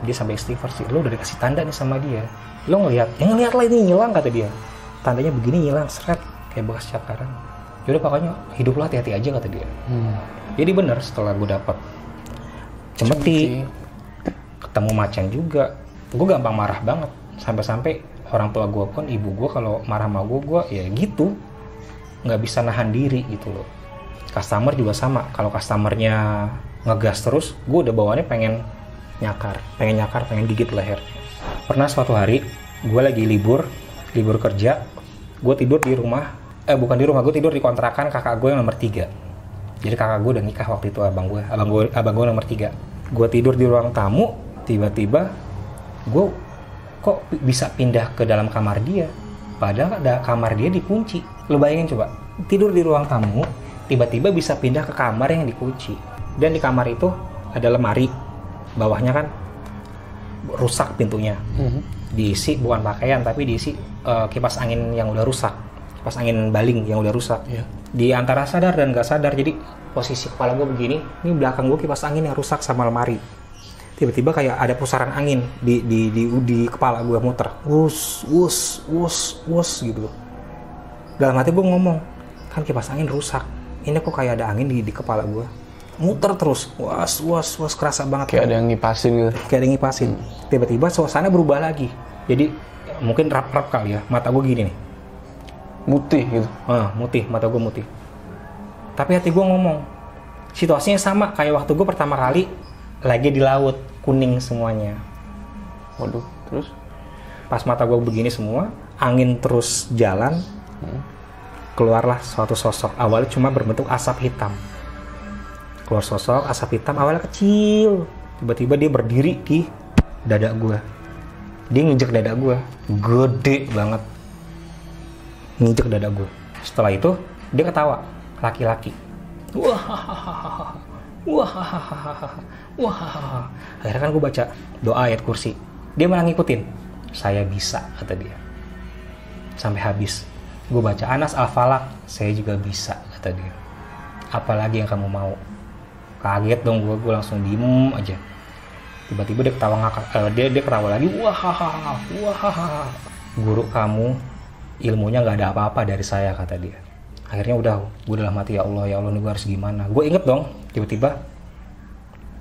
Dia sampai istighfar sih, lo udah dikasih tanda nih sama dia. Lo ngeliat, ya ngeliat lah ini hilang kata dia. Tandanya begini hilang, seret, kayak bekas cakaran. Yaudah pokoknya hidup lo hati-hati aja kata dia. Hmm. Jadi bener setelah gue dapet cemeti, ketemu macan juga gue gampang marah banget sampai-sampai orang tua gue pun ibu gue kalau marah sama gue gue ya gitu nggak bisa nahan diri gitu loh. Customer juga sama. Kalau customernya ngegas terus gue udah bawaannya pengen nyakar pengen nyakar pengen gigit leher. Pernah suatu hari gue lagi libur libur kerja gue tidur di rumah eh bukan di rumah gue tidur di kontrakan kakak gue yang nomor tiga. Jadi kakak gue udah nikah waktu itu abang gue abang gue abang gue nomor tiga. Gue tidur di ruang tamu tiba-tiba gue kok bisa pindah ke dalam kamar dia? Padahal ada kamar dia dikunci lo bayangin coba tidur di ruang tamu tiba-tiba bisa pindah ke kamar yang dikunci. Dan di kamar itu ada lemari bawahnya kan rusak pintunya. Diisi bukan pakaian tapi diisi eh, kipas angin yang udah rusak. Kipas angin baling yang udah rusak. Iya. di antara sadar dan gak sadar jadi posisi kepala gue begini ini belakang gue kipas angin yang rusak sama lemari. Tiba-tiba kayak ada pusaran angin di di di, di kepala gue muter. Us us us us gitu dalam hati gue ngomong kan kipas angin rusak. Ini kok kayak ada angin di, di kepala gue muter terus. Was was was kerasa banget. Kayak ada yang ngipasin gitu. kayak ada yang ngipasin. Tiba-tiba suasana berubah lagi. Jadi mungkin rap-rap kali ya. Mata gue gini nih. Mutih gitu. ah mutih. Mata gue mutih. Tapi hati gue ngomong situasinya sama kayak waktu gue pertama kali lagi di laut kuning semuanya. Waduh, terus? pas mata gue begini semua angin terus jalan keluarlah suatu sosok. Awalnya cuma berbentuk asap hitam. Keluar sosok asap hitam awalnya kecil. Tiba-tiba dia berdiri di dada gue dia nginjek dada gue gede banget. Nginjek dada gue setelah itu dia ketawa. Laki-laki. Wah wah wah akhirnya kan gue baca doa ayat kursi. Dia malah ngikutin. Saya bisa kata dia. Sampai habis gue baca Anas al falak saya juga bisa kata dia. Apalagi yang kamu mau. Kaget dong gue gue langsung diem aja. Tiba-tiba dia ketawa ngakak eh, dia dia ketawa lagi. Wah wah guru kamu ilmunya nggak ada apa-apa dari saya kata dia. Akhirnya udah gue dalam hati ya Allah ya Allah nih gue harus gimana? Gue inget dong tiba-tiba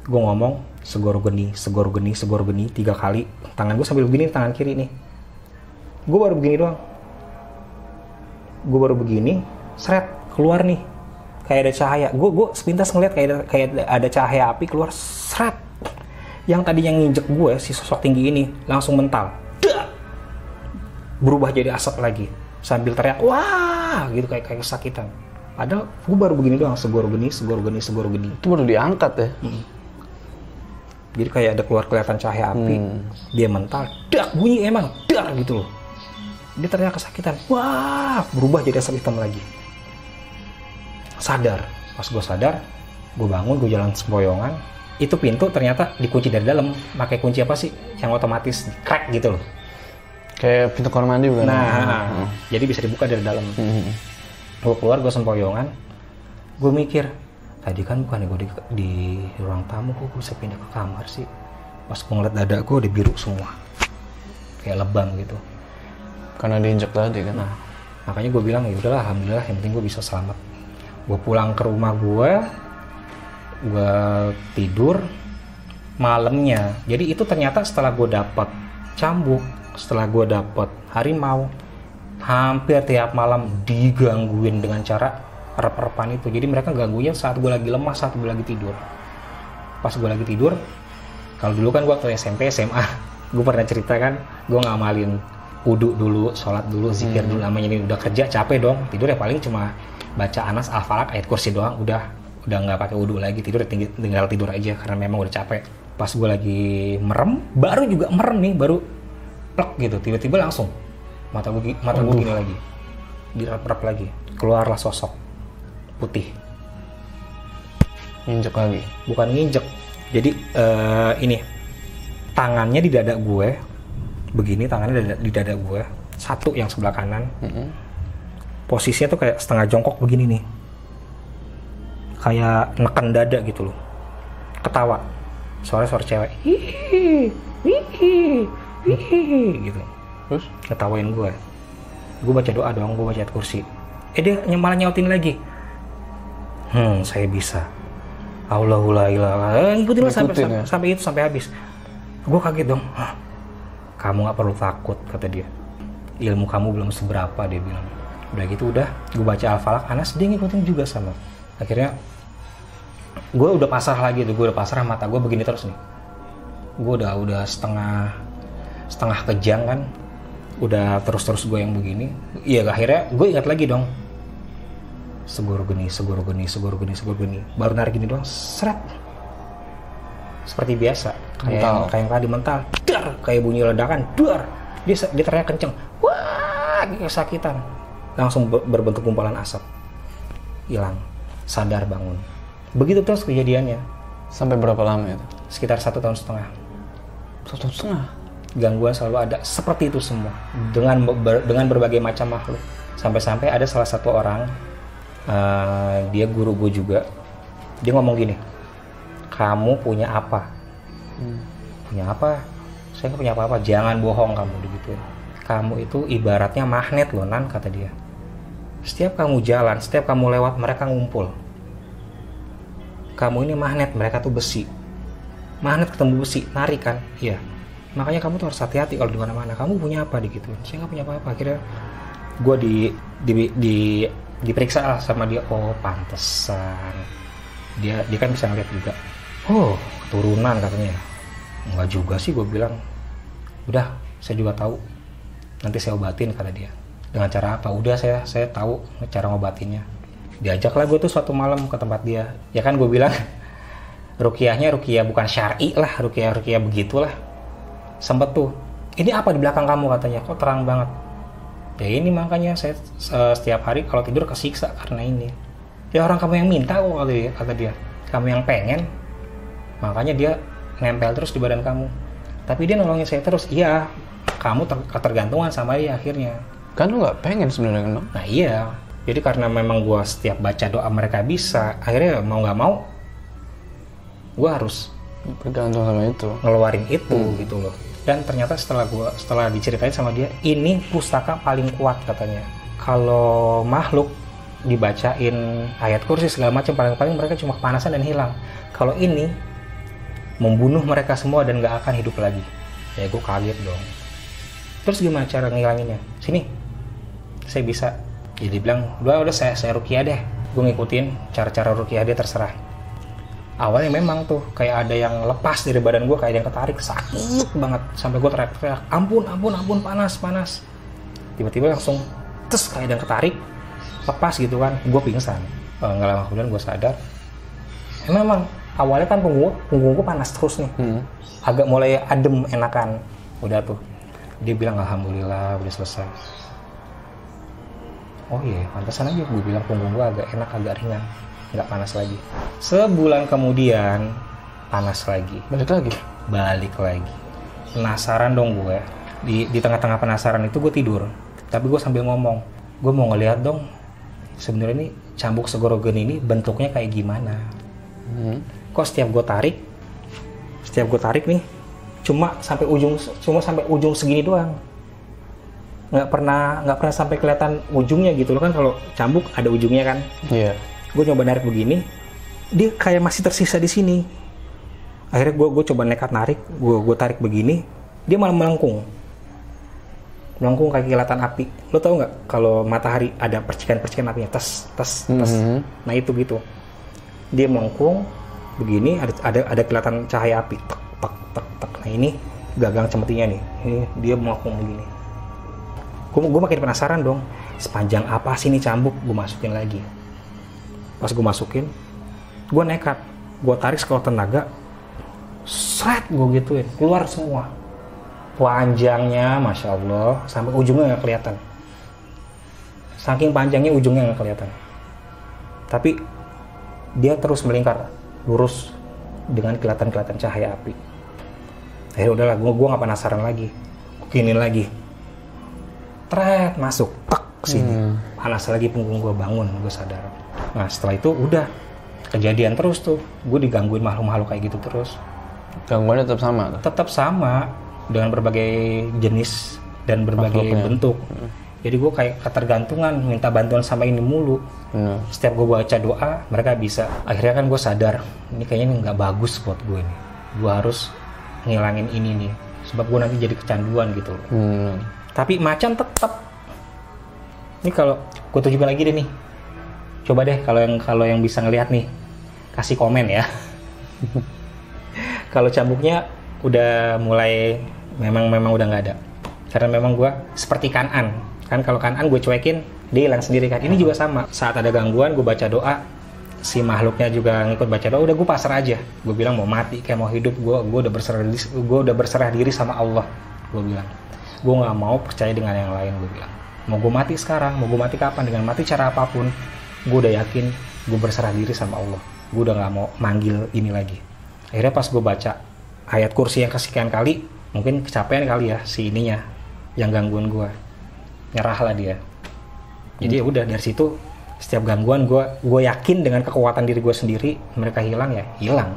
gue ngomong segoro geni segoro geni segoro geni tiga kali. Tangan gue sambil begini tangan kiri nih. Gue baru begini doang gue baru begini seret keluar nih. Kayak ada cahaya. Gue gue sepintas ngeliat kayak ada, kayak ada cahaya api keluar seret. Yang tadi yang nginjek gue si sosok tinggi ini langsung mental. Dak! berubah jadi asap lagi. Sambil teriak wah! Gitu kayak kayak kesakitan. Padahal gue baru begini doang segoro geni segoro geni segoro geni. Itu baru diangkat ya. jadi kayak ada keluar kelihatan cahaya api. Dia mental dak bunyi emang dar gitu loh dia teriak kesakitan. Wah berubah jadi asap hitam lagi. Sadar. Pas gue sadar gue bangun gue jalan sempoyongan itu pintu ternyata dikunci dari dalam. Pakai kunci apa sih? Yang otomatis crack gitu loh. Kayak pintu kamar mandi bukan? nah jadi bisa dibuka dari dalam. Hmm. gue keluar gue sempoyongan gue mikir tadi kan bukan gue di, di ruang tamu kok gue bisa pindah ke kamar sih? Pas gue ngeliat dada gue udah biru semua. Kayak lebam gitu Karena diinjak tadi kan. nah makanya gue bilang ya udahlah alhamdulillah yang penting gue bisa selamat. Gue pulang ke rumah gue gue tidur malamnya. Jadi itu ternyata setelah gue dapat cambuk setelah gue dapat harimau hampir tiap malam digangguin dengan cara rep-repan itu. Jadi mereka ganggunya saat gue lagi lemah saat gue lagi tidur. Pas gue lagi tidur kalau dulu kan gue waktu SMP SMA gue pernah cerita kan gue ngamalin wudhu dulu sholat dulu zikir dulu. Namanya ini udah kerja capek dong. Tidur ya paling cuma baca anas al falak ayat kursi doang. Udah udah nggak pakai wudhu lagi. Tidur tinggi- tinggal tidur aja karena memang udah capek. Pas gue lagi merem baru juga merem nih baru plek gitu. Tiba-tiba langsung mata gue mata gue gini lagi. Dirap-rap lagi. Keluarlah sosok putih. Injek lagi. bukan nginjek. Jadi eh, ini tangannya di dada gue begini tangannya di dada, di dada gue satu yang sebelah kanan. Mm-mm. posisinya tuh kayak setengah jongkok begini nih. Kayak neken dada gitu loh. Ketawa. Suara suara cewek. Hihi hihi hihi gitu. Terus? ketawain gue gue baca doa doang gue baca kursi. Eh dia malah nyautin lagi. Hmm saya bisa. Allahu la ilaha eh, ngikutin lah sampai, Ngikutin sampai, ya? sampai itu sampai habis. Gue kaget dong. Hah, kamu nggak perlu takut kata dia. Ilmu kamu belum seberapa dia bilang. Udah gitu udah. Gue baca al-falak Anas dia ngikutin juga sama. Akhirnya gue udah pasrah lagi tuh. Gue udah pasrah mata gue begini terus nih. Gue udah udah setengah setengah kejang kan. Udah terus terus gue yang begini. Iya akhirnya gue ingat lagi dong. Segoro geni segoro geni segoro geni segoro geni. Baru narik gini doang seret. Seperti biasa kayak Mental. yang, kayak yang tadi mental. Dar kayak bunyi ledakan. Dar dia dia teriak kenceng. Wah! Kesakitan. Langsung ber- berbentuk gumpalan asap. Hilang. Sadar bangun. Begitu terus kejadiannya. Sampai berapa lama itu? sekitar satu tahun setengah. Satu tahun setengah. gangguan selalu ada. Seperti itu semua. Dengan ber- dengan berbagai macam makhluk. Sampai-sampai ada salah satu orang eh, dia guru gue juga. Dia ngomong gini kamu punya apa punya apa? Saya nggak punya apa-apa. Jangan bohong kamu begitu kamu itu ibaratnya magnet loh nan kata dia. Setiap kamu jalan setiap kamu lewat mereka ngumpul. Kamu ini magnet mereka tuh besi. Magnet ketemu besi narik kan? Iya. Makanya kamu tuh harus hati-hati kalau di mana-mana. Kamu punya apa gitu saya nggak punya apa-apa. Akhirnya gue di, di di diperiksa lah sama dia. Oh pantesan. Dia dia kan bisa ngeliat juga. Oh keturunan katanya nggak juga sih gue bilang udah saya juga tahu. Nanti saya obatin kata dia. Dengan cara apa? Udah saya saya tahu cara ngobatinnya. Diajaklah gue tuh suatu malam ke tempat dia. Ya kan gue bilang rukiahnya rukiah bukan syari lah rukiah rukiah begitulah. Sempet tuh ini apa di belakang kamu? katanya. Kok terang banget. Ya ini makanya saya eh, setiap hari kalau tidur kesiksa karena ini. Ya orang kamu yang minta kok kata dia, kata dia. Kamu yang pengen. Makanya dia nempel terus di badan kamu tapi dia nolongin saya terus iya kamu ter- ketergantungan sama dia akhirnya Kan lu nggak pengen sebenarnya kan? Nah iya, jadi karena memang gua setiap baca doa mereka bisa, akhirnya mau nggak mau, gua harus Bergantung sama itu. ngeluarin itu gitu loh. Dan ternyata setelah gua setelah diceritain sama dia, ini pustaka paling kuat katanya. Kalau makhluk dibacain ayat kursi segala macam paling-paling mereka cuma kepanasan dan hilang. Kalau ini membunuh mereka semua dan nggak akan hidup lagi. Ya gue kaget dong. Terus gimana cara ngilanginnya? Sini, saya bisa. Jadi bilang, udah udah saya saya rukiah deh. Gue ngikutin cara-cara rukiah dia terserah. Awalnya memang tuh kayak ada yang lepas dari badan gue, kayak ada yang ketarik sakit banget sampai gue teriak-teriak, ampun ampun ampun panas panas. Tiba-tiba langsung terus kayak ada yang ketarik, lepas gitu kan, gue pingsan. Eh, Nggak lama kemudian gue sadar, eh, memang awalnya kan punggung punggung gue panas terus nih. Hmm. agak mulai adem enakan. Udah tuh. Dia bilang alhamdulillah udah selesai. Oh iya pantesan aja gue bilang punggung gue agak enak agak ringan nggak panas lagi. Sebulan kemudian panas lagi. Balik lagi. balik lagi. Penasaran dong gue di di tengah-tengah penasaran itu gue tidur. Tapi gue sambil ngomong gue mau ngeliat dong sebenarnya ini cambuk segorogen ini bentuknya kayak gimana? Hmm. Kok setiap gue tarik setiap gue tarik nih cuma sampai ujung cuma sampai ujung segini doang. Nggak pernah nggak pernah sampai kelihatan ujungnya gitu loh kan kalau cambuk ada ujungnya kan. Iya. gue coba narik begini dia kayak masih tersisa di sini. Akhirnya gue gue coba nekat narik gue gue tarik begini dia malah melengkung. Melengkung kayak kilatan api. Lo tau nggak kalau matahari ada percikan-percikan apinya tes tes tes. Mhm. nah itu gitu. Dia melengkung begini ada ada ada kelihatan cahaya api tek tek tek tek. Nah ini gagang cemetinya nih. Ini dia melengkung begini. Gue gue makin penasaran dong sepanjang apa sih ini cambuk? Gue masukin lagi. Pas gue masukin gue nekat. Gue tarik sekuat tenaga seret gue gituin. Keluar semua. Panjangnya masya allah sampai ujungnya nggak kelihatan. Saking panjangnya ujungnya nggak kelihatan. Tapi dia terus melingkar lurus dengan kelihatan-kelihatan cahaya api. Akhirnya udahlah gue gue nggak penasaran lagi. Gini lagi. Tret masuk tek sini Hmm. panas lagi punggung gue bangun gue sadar. Nah setelah itu udah. Kejadian terus tuh. Gue digangguin makhluk-makhluk kayak gitu terus. Gangguannya tetap sama tetap sama. Dengan berbagai jenis dan berbagai Makhluknya. bentuk jadi gue kayak ketergantungan minta bantuan sama ini mulu. Benar. setiap gue baca doa mereka bisa. Akhirnya kan gue sadar ini kayaknya nggak bagus buat gue nih gue harus ngilangin ini nih sebab gue nanti jadi kecanduan gitu. Loh Hmm. tapi macan tetap ini kalau gue tunjukin lagi deh nih. Coba deh kalau yang kalau yang bisa ngelihat nih. Kasih komen ya. Kalau cambuknya udah mulai memang memang udah nggak ada. Karena memang gue seperti kanan kan kalau kanan gue cuekin dia hilang sendiri kan ini juga sama. Saat ada gangguan gue baca doa. Si makhluknya juga ngikut baca doa. Udah gue pasrah aja. Gue bilang mau mati kayak mau hidup. Gue gue udah berserah diri gue udah berserah diri sama Allah gue bilang. Gue nggak mau percaya dengan yang lain gue bilang. Mau gue mati sekarang? Mau gue mati kapan? Dengan mati cara apa pun gue udah yakin gue berserah diri sama Allah. Gue udah nggak mau manggil ini lagi. Akhirnya pas gue baca ayat kursi yang kesekian kali mungkin kecapean kali ya si ininya yang gangguan gue nyerah lah dia. Jadi ya udah dari situ setiap gangguan gue gue yakin dengan kekuatan diri gue sendiri mereka hilang ya hilang.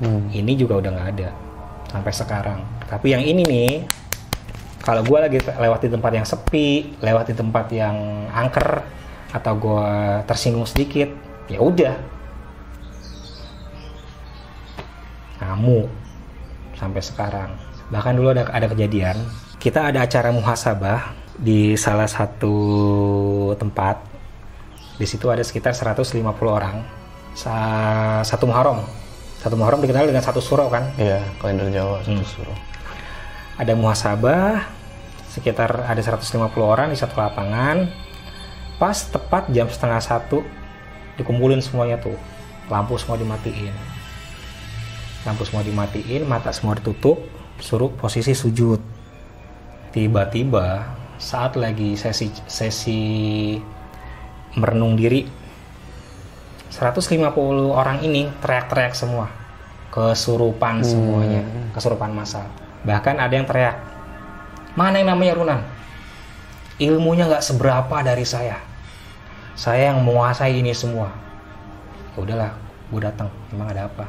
Hmm. ini juga udah nggak ada sampai sekarang. Tapi yang ini nih kalau gue lagi lewat di tempat yang sepi lewat di tempat yang angker atau gue tersinggung sedikit ya udah. Kamu sampai sekarang. Bahkan dulu ada ada kejadian kita ada acara muhasabah di salah satu tempat di situ ada sekitar 150 orang. Sa- satu Muharram. Satu Muharram dikenal dengan satu surau kan? Iya, kalender Jawa satu Hmm. suruh. ada muhasabah sekitar ada 150 orang di satu lapangan. Pas tepat jam setengah satu dikumpulin semuanya tuh. Lampu semua dimatiin. Lampu semua dimatiin mata semua ditutup suruh posisi sujud. Tiba-tiba saat lagi sesi sesi merenung diri. 150 orang ini teriak-teriak semua. Kesurupan semuanya. Kesurupan massal bahkan ada yang teriak mana yang namanya Runan? Ilmunya nggak seberapa dari saya. Saya yang menguasai ini semua. Ya udahlah gue datang. Emang ada apa?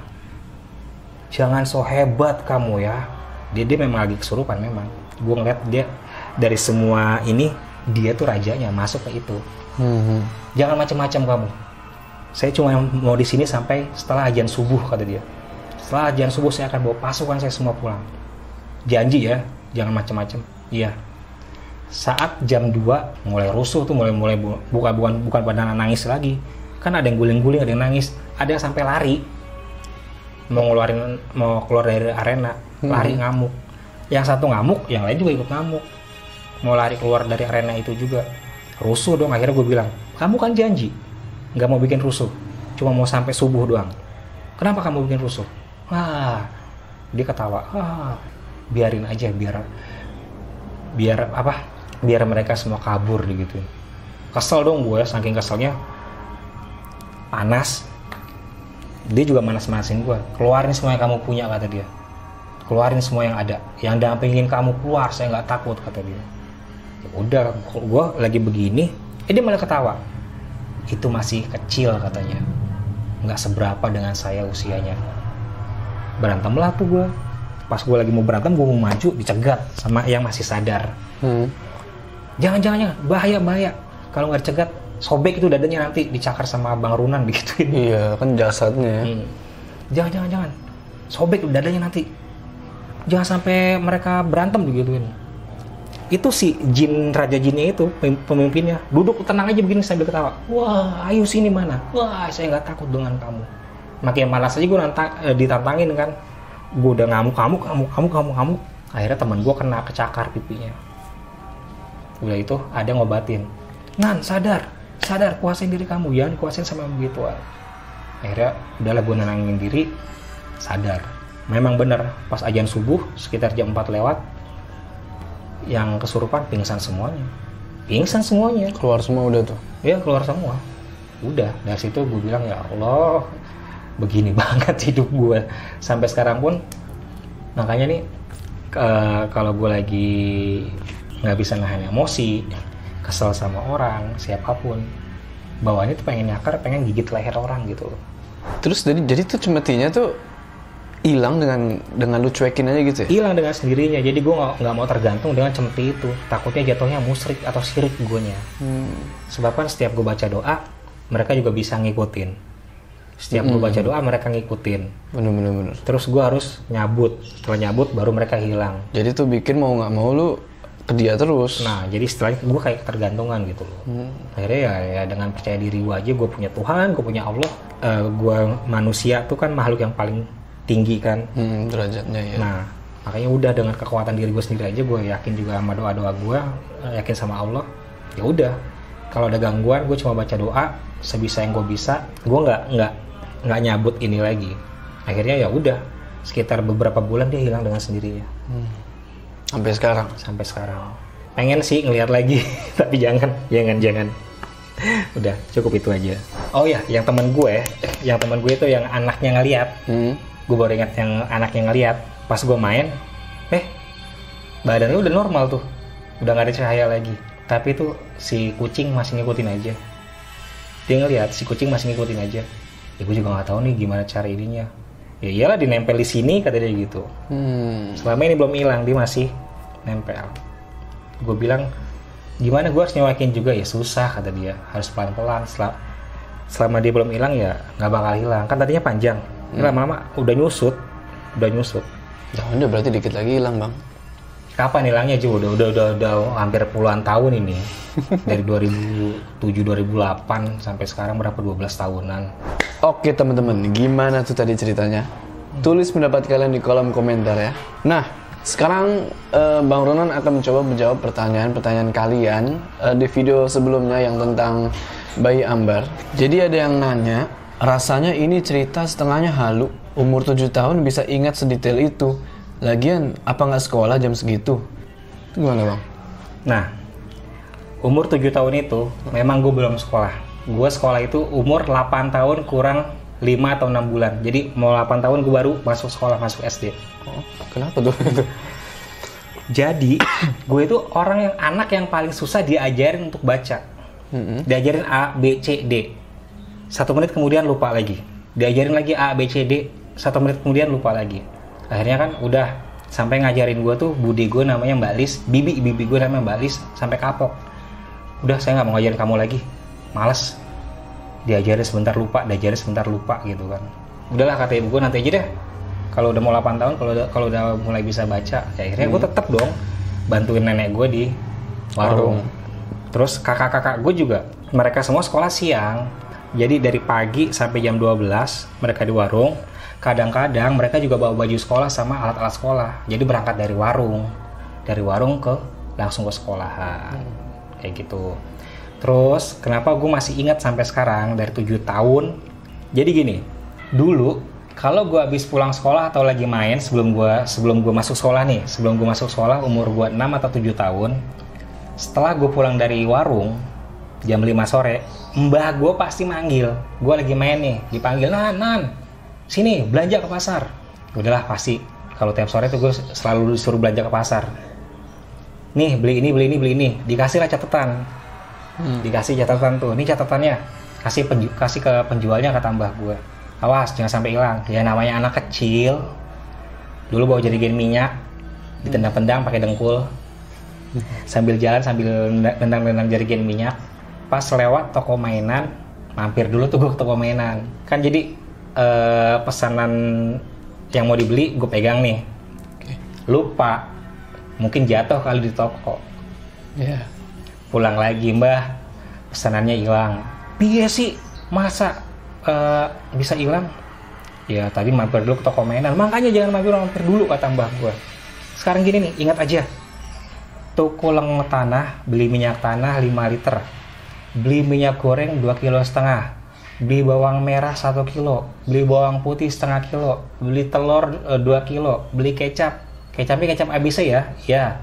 Jangan so hebat kamu ya. Dia dia memang lagi kesurupan memang. Gue ngeliat dia dari semua ini dia tuh rajanya masuk ke itu. Hmm. jangan macam-macam kamu. Saya cuma mau di sini sampai setelah ajan subuh kata dia. Setelah ajan subuh saya akan bawa pasukan saya semua pulang. Janji ya jangan macam-macam iya. Saat jam 2 mulai rusuh tuh mulai mulai bu- bukan bukan bukan pada nangis lagi. Kan ada yang guling-guling ada yang nangis. Ada yang sampai lari. Mau ngeluarin mau keluar dari arena. Lari ngamuk. Yang satu ngamuk yang lain juga ikut ngamuk mau lari keluar dari arena itu juga. Rusuh dong akhirnya gue bilang kamu kan janji nggak mau bikin rusuh cuma mau sampai subuh doang. Kenapa kamu bikin rusuh? Wah dia ketawa ah biarin aja biar biar apa biar mereka semua kabur gitu. Kesel dong gue saking keselnya. Panas. Dia juga manas-manasin gue keluarin semua yang kamu punya kata dia. Keluarin semua yang ada. Yang dampingin kamu keluar saya nggak takut kata dia ya udah gue lagi begini eh dia malah ketawa itu masih kecil katanya nggak seberapa dengan saya usianya berantem lah tuh gue pas gue lagi mau berantem gue mau maju dicegat sama yang masih sadar Hmm. jangan jangan jangan bahaya bahaya kalau nggak dicegat sobek itu dadanya nanti dicakar sama bang Runan digituin Iya, kan jasadnya. Hmm. Jangan, jangan, jangan. Sobek dadanya nanti. Jangan sampai mereka berantem begituin. Itu si jin raja jinnya itu pem- pemimpinnya duduk tenang aja begini sambil ketawa. Wah, ayo sini mana? Wah, saya nggak takut dengan kamu. Makin malas aja gue eh, ditantangin kan. Gue udah ngamuk, ngamuk, ngamuk, ngamuk, ngamuk, ngamuk. Akhirnya teman gue kena kecakar pipinya. Udah itu ada ngobatin. Nan, sadar, sadar, kuasain diri kamu, jangan kuasain sama begituan akhirnya udahlah gue nenangin diri sadar memang bener pas ajan subuh sekitar jam 4 lewat yang kesurupan pingsan semuanya. Pingsan semuanya. Keluar semua udah tuh. ya keluar semua. Udah dari situ gue bilang ya Allah begini banget hidup gue sampai sekarang pun makanya nih ke- kalau gue lagi nggak bisa nahan emosi kesel sama orang siapa pun bawaannya tuh pengen nyakar pengen gigit leher orang gitu Terus jadi jadi tuh cemetinya tuh hilang dengan dengan lu cuekin aja gitu ya? hilang dengan sendirinya jadi gue nggak nggak mau tergantung dengan cemeti itu takutnya jatuhnya musrik atau sirik gue nya Hmm. sebab kan setiap gue baca doa mereka juga bisa ngikutin setiap gue baca doa mereka ngikutin Bener bener bener. terus gue harus nyabut setelah nyabut baru mereka hilang Jadi tuh bikin mau nggak mau lu ke dia terus. Nah, jadi setelah itu gue kayak ketergantungan gitu loh. Akhirnya ya, ya dengan percaya diri gue aja, gue punya Tuhan, gue punya Allah. Eh, gue manusia tuh kan makhluk yang paling tinggi kan. Hmm, derajatnya ya. Nah, makanya udah dengan kekuatan diri gue sendiri aja, gue yakin juga sama doa-doa gue, eh, yakin sama Allah. Ya udah, kalau ada gangguan, gue cuma baca doa sebisa yang gue bisa. Gue nggak nggak nggak nyabut ini lagi. Akhirnya ya udah, sekitar beberapa bulan dia hilang dengan sendirinya Sampai sekarang. sampai sekarang. Pengen sih ngelihat lagi, tapi jangan, jangan, jangan. Udah, cukup itu aja. Oh ya, yang teman gue, yang teman gue itu yang anaknya ngeliat, Hmm. Gue baru ingat yang anaknya ngeliat pas gue main eh badannya udah normal tuh. Udah nggak ada cahaya lagi. Tapi tuh si kucing masih ngikutin aja. Dia ngeliat si kucing masih ngikutin aja. Ya gue juga nggak tahu nih gimana cara ininya. Ya iyalah dinempel di sini kata dia gitu. Hmm. selama ini belum hilang dia masih nempel. Gue bilang gimana gue harus nyewakin juga? Ya susah kata dia. Harus pelan pelan selama, selama dia belum hilang ya nggak bakal hilang. Kan tadinya panjang ini lama-lama udah nyusut udah nyusut Ya udah berarti dikit lagi hilang bang. kapan hilangnya juga udah, udah udah udah hampir puluhan tahun ini dari 2007 2008 sampai sekarang berapa 12 tahunan Oke teman-teman, gimana tuh tadi ceritanya? Tulis pendapat kalian di kolom komentar ya. Nah, sekarang eh, Bang Ronan akan mencoba menjawab pertanyaan-pertanyaan kalian eh, di video sebelumnya yang tentang bayi Ambar. Jadi ada yang nanya, rasanya ini cerita setengahnya halu. Umur 7 tahun bisa ingat sedetail itu. Lagian, apa nggak sekolah jam segitu? Itu gimana bang? Nah, umur 7 tahun itu memang gue belum sekolah. Gue sekolah itu umur 8 tahun kurang 5 atau 6 bulan. Jadi mau 8 tahun gue baru masuk sekolah, masuk SD. Oh, kenapa tuh? Jadi, gue itu orang yang anak yang paling susah diajarin untuk baca. Mm-mm. Diajarin A, B, C, D. Satu menit kemudian lupa lagi. Diajarin lagi A, B, C, D. Satu menit kemudian lupa lagi. Akhirnya kan udah sampai ngajarin gue tuh budi gue namanya Mbak Lis, bibi bibi gue namanya Mbak Lis sampai kapok. Udah saya nggak mau ngajarin kamu lagi, males. Diajarin sebentar lupa, diajarin sebentar lupa gitu kan. Udahlah kata ibu gue nanti aja deh. Kalau udah mau 8 tahun, kalau udah kalau udah mulai bisa baca, ya akhirnya gue tetap dong bantuin nenek gue di warung. Terus kakak-kakak gue juga, mereka semua sekolah siang. Jadi dari pagi sampai jam 12 mereka di warung. Kadang-kadang mereka juga bawa baju sekolah sama alat-alat sekolah. Jadi berangkat dari warung. Dari warung ke langsung ke sekolahan. Kayak gitu. Terus kenapa gue masih ingat sampai sekarang dari 7 tahun. Jadi gini, dulu kalau gue habis pulang sekolah atau lagi main sebelum gue sebelum gue masuk sekolah nih, sebelum gue masuk sekolah umur gue 6 atau 7 tahun, setelah gue pulang dari warung jam 5 sore, mbah gue pasti manggil. Gue lagi main nih, dipanggil Nan, Nan, sini belanja ke pasar. Udahlah pasti. Kalau tiap sore tuh gue selalu disuruh belanja ke pasar. Nih beli ini, beli ini, beli ini. Dikasih lah catatan. Dikasih catatan tuh. Ini catatannya. Kasih penju- kasih ke penjualnya kata mbah gue. Awas jangan sampai hilang. Ya namanya anak kecil. Dulu bawa jerigen minyak, ditendang-tendang pakai dengkul sambil jalan sambil nendang-nendang jerigen minyak pas lewat toko mainan mampir dulu tuh gue ke toko mainan. Kan jadi eh, pesanan yang mau dibeli gue pegang nih. Lupa. Mungkin jatuh kali di toko. Ya. pulang lagi mbah. Pesanannya hilang. Piye sih masa eh, bisa hilang? Ya tadi mampir dulu ke toko mainan. Makanya jangan mampir mampir dulu kata mbah gue sekarang gini nih ingat aja. Toko leng tanah beli minyak tanah 5 liter beli minyak goreng 2 kilo setengah. Beli bawang merah 1 kilo. Beli bawang putih setengah kilo. Beli telur eh, 2 kilo. Beli kecap. Kecapnya kecap ABC ya? Ya.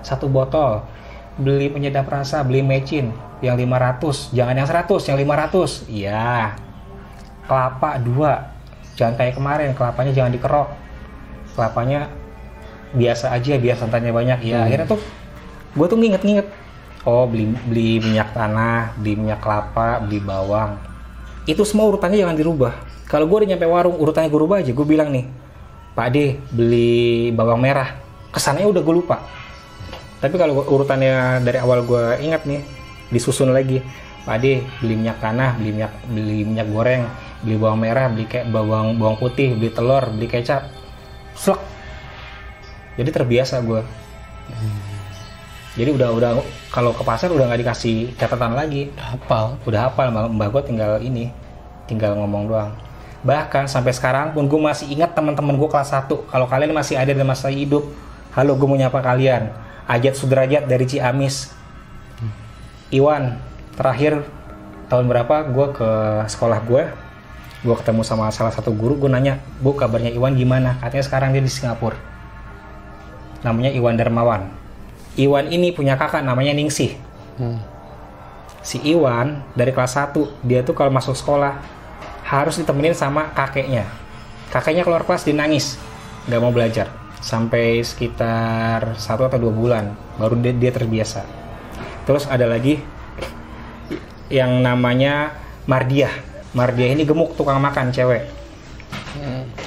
Satu botol. Beli penyedap rasa beli mecin yang 500 jangan yang 100 yang 500 iya. Kelapa dua. Jangan kayak kemarin kelapanya jangan dikerok. Kelapanya biasa aja biar santannya banyak. Ya akhirnya tuh gue tuh nginget-nginget oh beli beli minyak tanah beli minyak kelapa beli bawang. Itu semua urutannya jangan dirubah. Kalau gue udah nyampe warung urutannya gue rubah aja. Gue bilang nih Pak D beli bawang merah. Kesannya udah gue lupa. Tapi kalau urutannya dari awal gue ingat nih disusun lagi. Pak D beli minyak tanah beli minyak beli minyak goreng beli bawang merah beli kayak bawang bawang putih beli telur beli kecap. Slek. jadi terbiasa gue jadi udah udah kalau ke pasar udah nggak dikasih catatan lagi. Hafal. udah hafal mbak, gue tinggal ini tinggal ngomong doang. Bahkan sampai sekarang pun gue masih ingat teman-teman gue kelas 1 kalau kalian masih ada dan masih hidup halo gue mau nyapa kalian. Ajat Sudrajat dari Ciamis. Iwan terakhir tahun berapa gue ke sekolah gue gue ketemu sama salah satu guru gue nanya bu kabarnya Iwan gimana? Katanya sekarang dia di Singapura. Namanya Iwan Darmawan Iwan ini punya kakak namanya Ningsih. Hmm. si Iwan dari kelas 1 dia tuh kalau masuk sekolah harus ditemenin sama kakeknya. Kakeknya keluar kelas dia nangis nggak mau belajar. Sampai sekitar satu atau dua bulan baru dia, dia terbiasa. Terus ada lagi yang namanya Mardiah. Mardiah ini gemuk tukang makan cewek.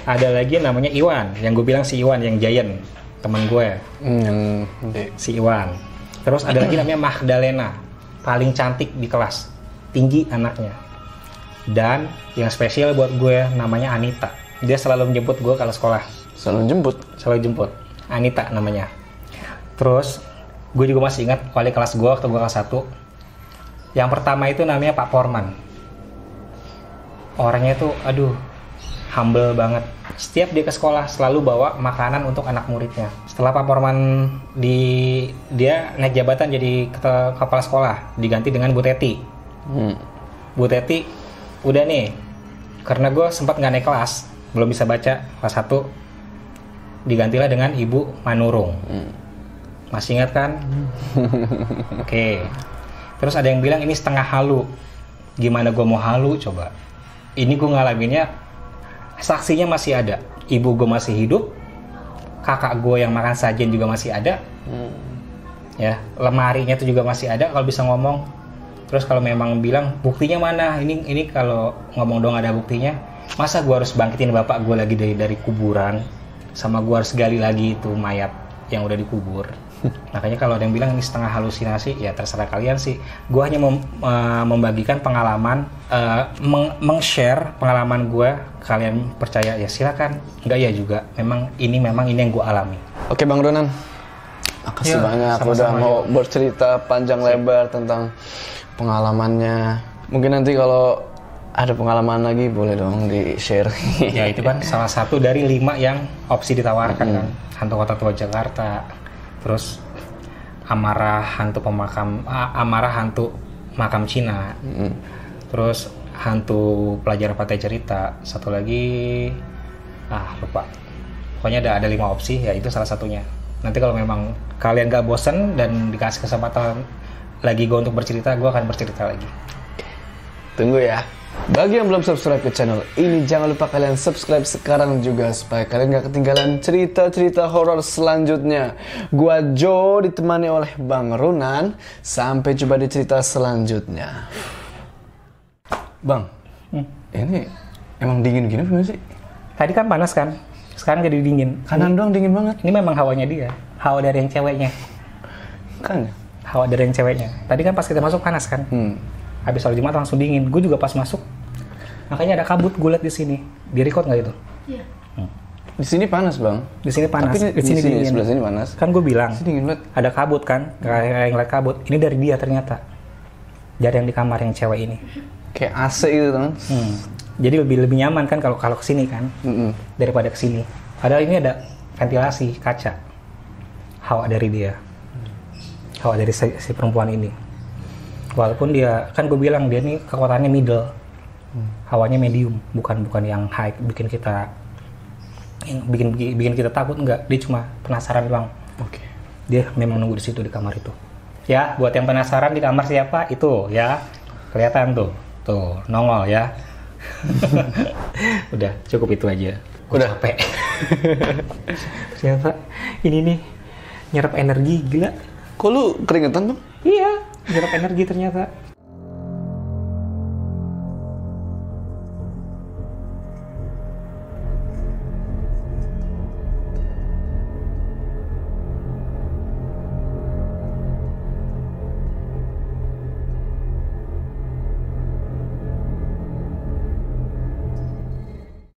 Ada lagi yang namanya Iwan yang gue bilang si Iwan yang giant teman gue Hmm, yang si Iwan. Terus ada lagi namanya Magdalena, paling cantik di kelas, tinggi anaknya. Dan yang spesial buat gue namanya Anita. Dia selalu menjemput gue kalau sekolah, selalu jemput. selalu jemput. Anita namanya. Terus gue juga masih ingat wali kelas gue waktu gue kelas 1. Yang pertama itu namanya Pak Porman. Orangnya itu, aduh, humble banget. Setiap dia ke sekolah selalu bawa makanan untuk anak muridnya. Setelah Pak Porman di dia naik jabatan jadi kepala sekolah, diganti dengan Bu Teti. Hmm. Bu Teti udah nih, karena gue sempat nggak naik kelas, belum bisa baca kelas 1, digantilah dengan Ibu Manurung. Masih ingat kan? Oke. Terus ada yang bilang ini setengah halu. Gimana gue mau halu coba? Ini gue ngalaminnya, saksinya masih ada. Ibu gue masih hidup, kakak gue yang makan sajian juga masih ada. Ya, lemarinya itu juga masih ada kalau bisa ngomong. Terus kalau memang bilang buktinya mana? Ini ini kalau ngomong dong ada buktinya. Masa gue harus bangkitin bapak gue lagi dari dari kuburan? Sama gue harus gali lagi itu mayat yang udah dikubur. Makanya kalau ada yang bilang ini setengah halusinasi, ya terserah kalian sih. Gue hanya mem- eh, membagikan pengalaman, eh, meng- meng-share pengalaman gue. Kalian percaya ya silakan. Enggak ya juga. Memang ini memang ini yang gue alami. Oke Bang Ronan, makasih Ya, banyak sama-sama, udah mau Yo. bercerita panjang lebar tentang pengalamannya. Mungkin nanti kalau ada pengalaman lagi boleh dong di share. ya itu kan salah satu dari lima yang opsi ditawarkan kan hantu kota tua Jakarta terus amarah hantu pemakam amarah hantu makam Cina. Terus hantu pelajar pantai cerita. Satu lagi ah lupa. Pokoknya ada ada lima opsi ya itu salah satunya. Nanti kalau memang kalian gak bosen dan dikasih kesempatan lagi gue untuk bercerita gue akan bercerita lagi. Tunggu ya. Bagi yang belum subscribe ke channel ini, jangan lupa kalian subscribe sekarang juga supaya kalian gak ketinggalan cerita-cerita horor selanjutnya. Gua Joe ditemani oleh Bang Runan. Sampai jumpa di cerita selanjutnya. Bang, ini emang dingin gini gimana sih? tadi kan panas kan sekarang jadi dingin Kanan doang dingin banget. Ini memang hawanya dia. Hawa dari yang ceweknya. Kan? Hawa dari yang ceweknya. Tadi kan pas kita masuk panas kan. Hmm. Habis sholat Jumat langsung dingin. Gue juga pas masuk. Makanya ada kabut gue liat di sini. Di record nggak itu? Iya. Di sini panas bang. Di sini panas. Tapi di sini dingin. sebelah sini panas. Kan gue bilang Di sini dingin banget. ada kabut kan. Kayak yang liat kabut. Ini dari dia ternyata. Dari yang di kamar yang cewek ini. Kayak AC gitu kan. Hmm. Jadi lebih lebih nyaman kan kalau kalau ke sini kan Mm-mm. daripada ke sini. Padahal ini ada ventilasi kaca. Hawa dari dia. Hawa dari si, si perempuan ini. Walaupun dia kan gue bilang dia ini kekuatannya middle. Hawanya medium, bukan bukan yang high bikin kita yang bikin bikin kita takut enggak. Dia cuma penasaran doang. Oke. Dia memang nunggu di situ di kamar itu. Ya, buat yang penasaran di kamar siapa itu ya. Kelihatan tuh. Tuh, nongol ya. Udah, cukup itu aja. Gua Udah. capek. Ternyata ini nih nyerap energi gila. Kok lu keringetan bang? Iya, nyerap energi ternyata.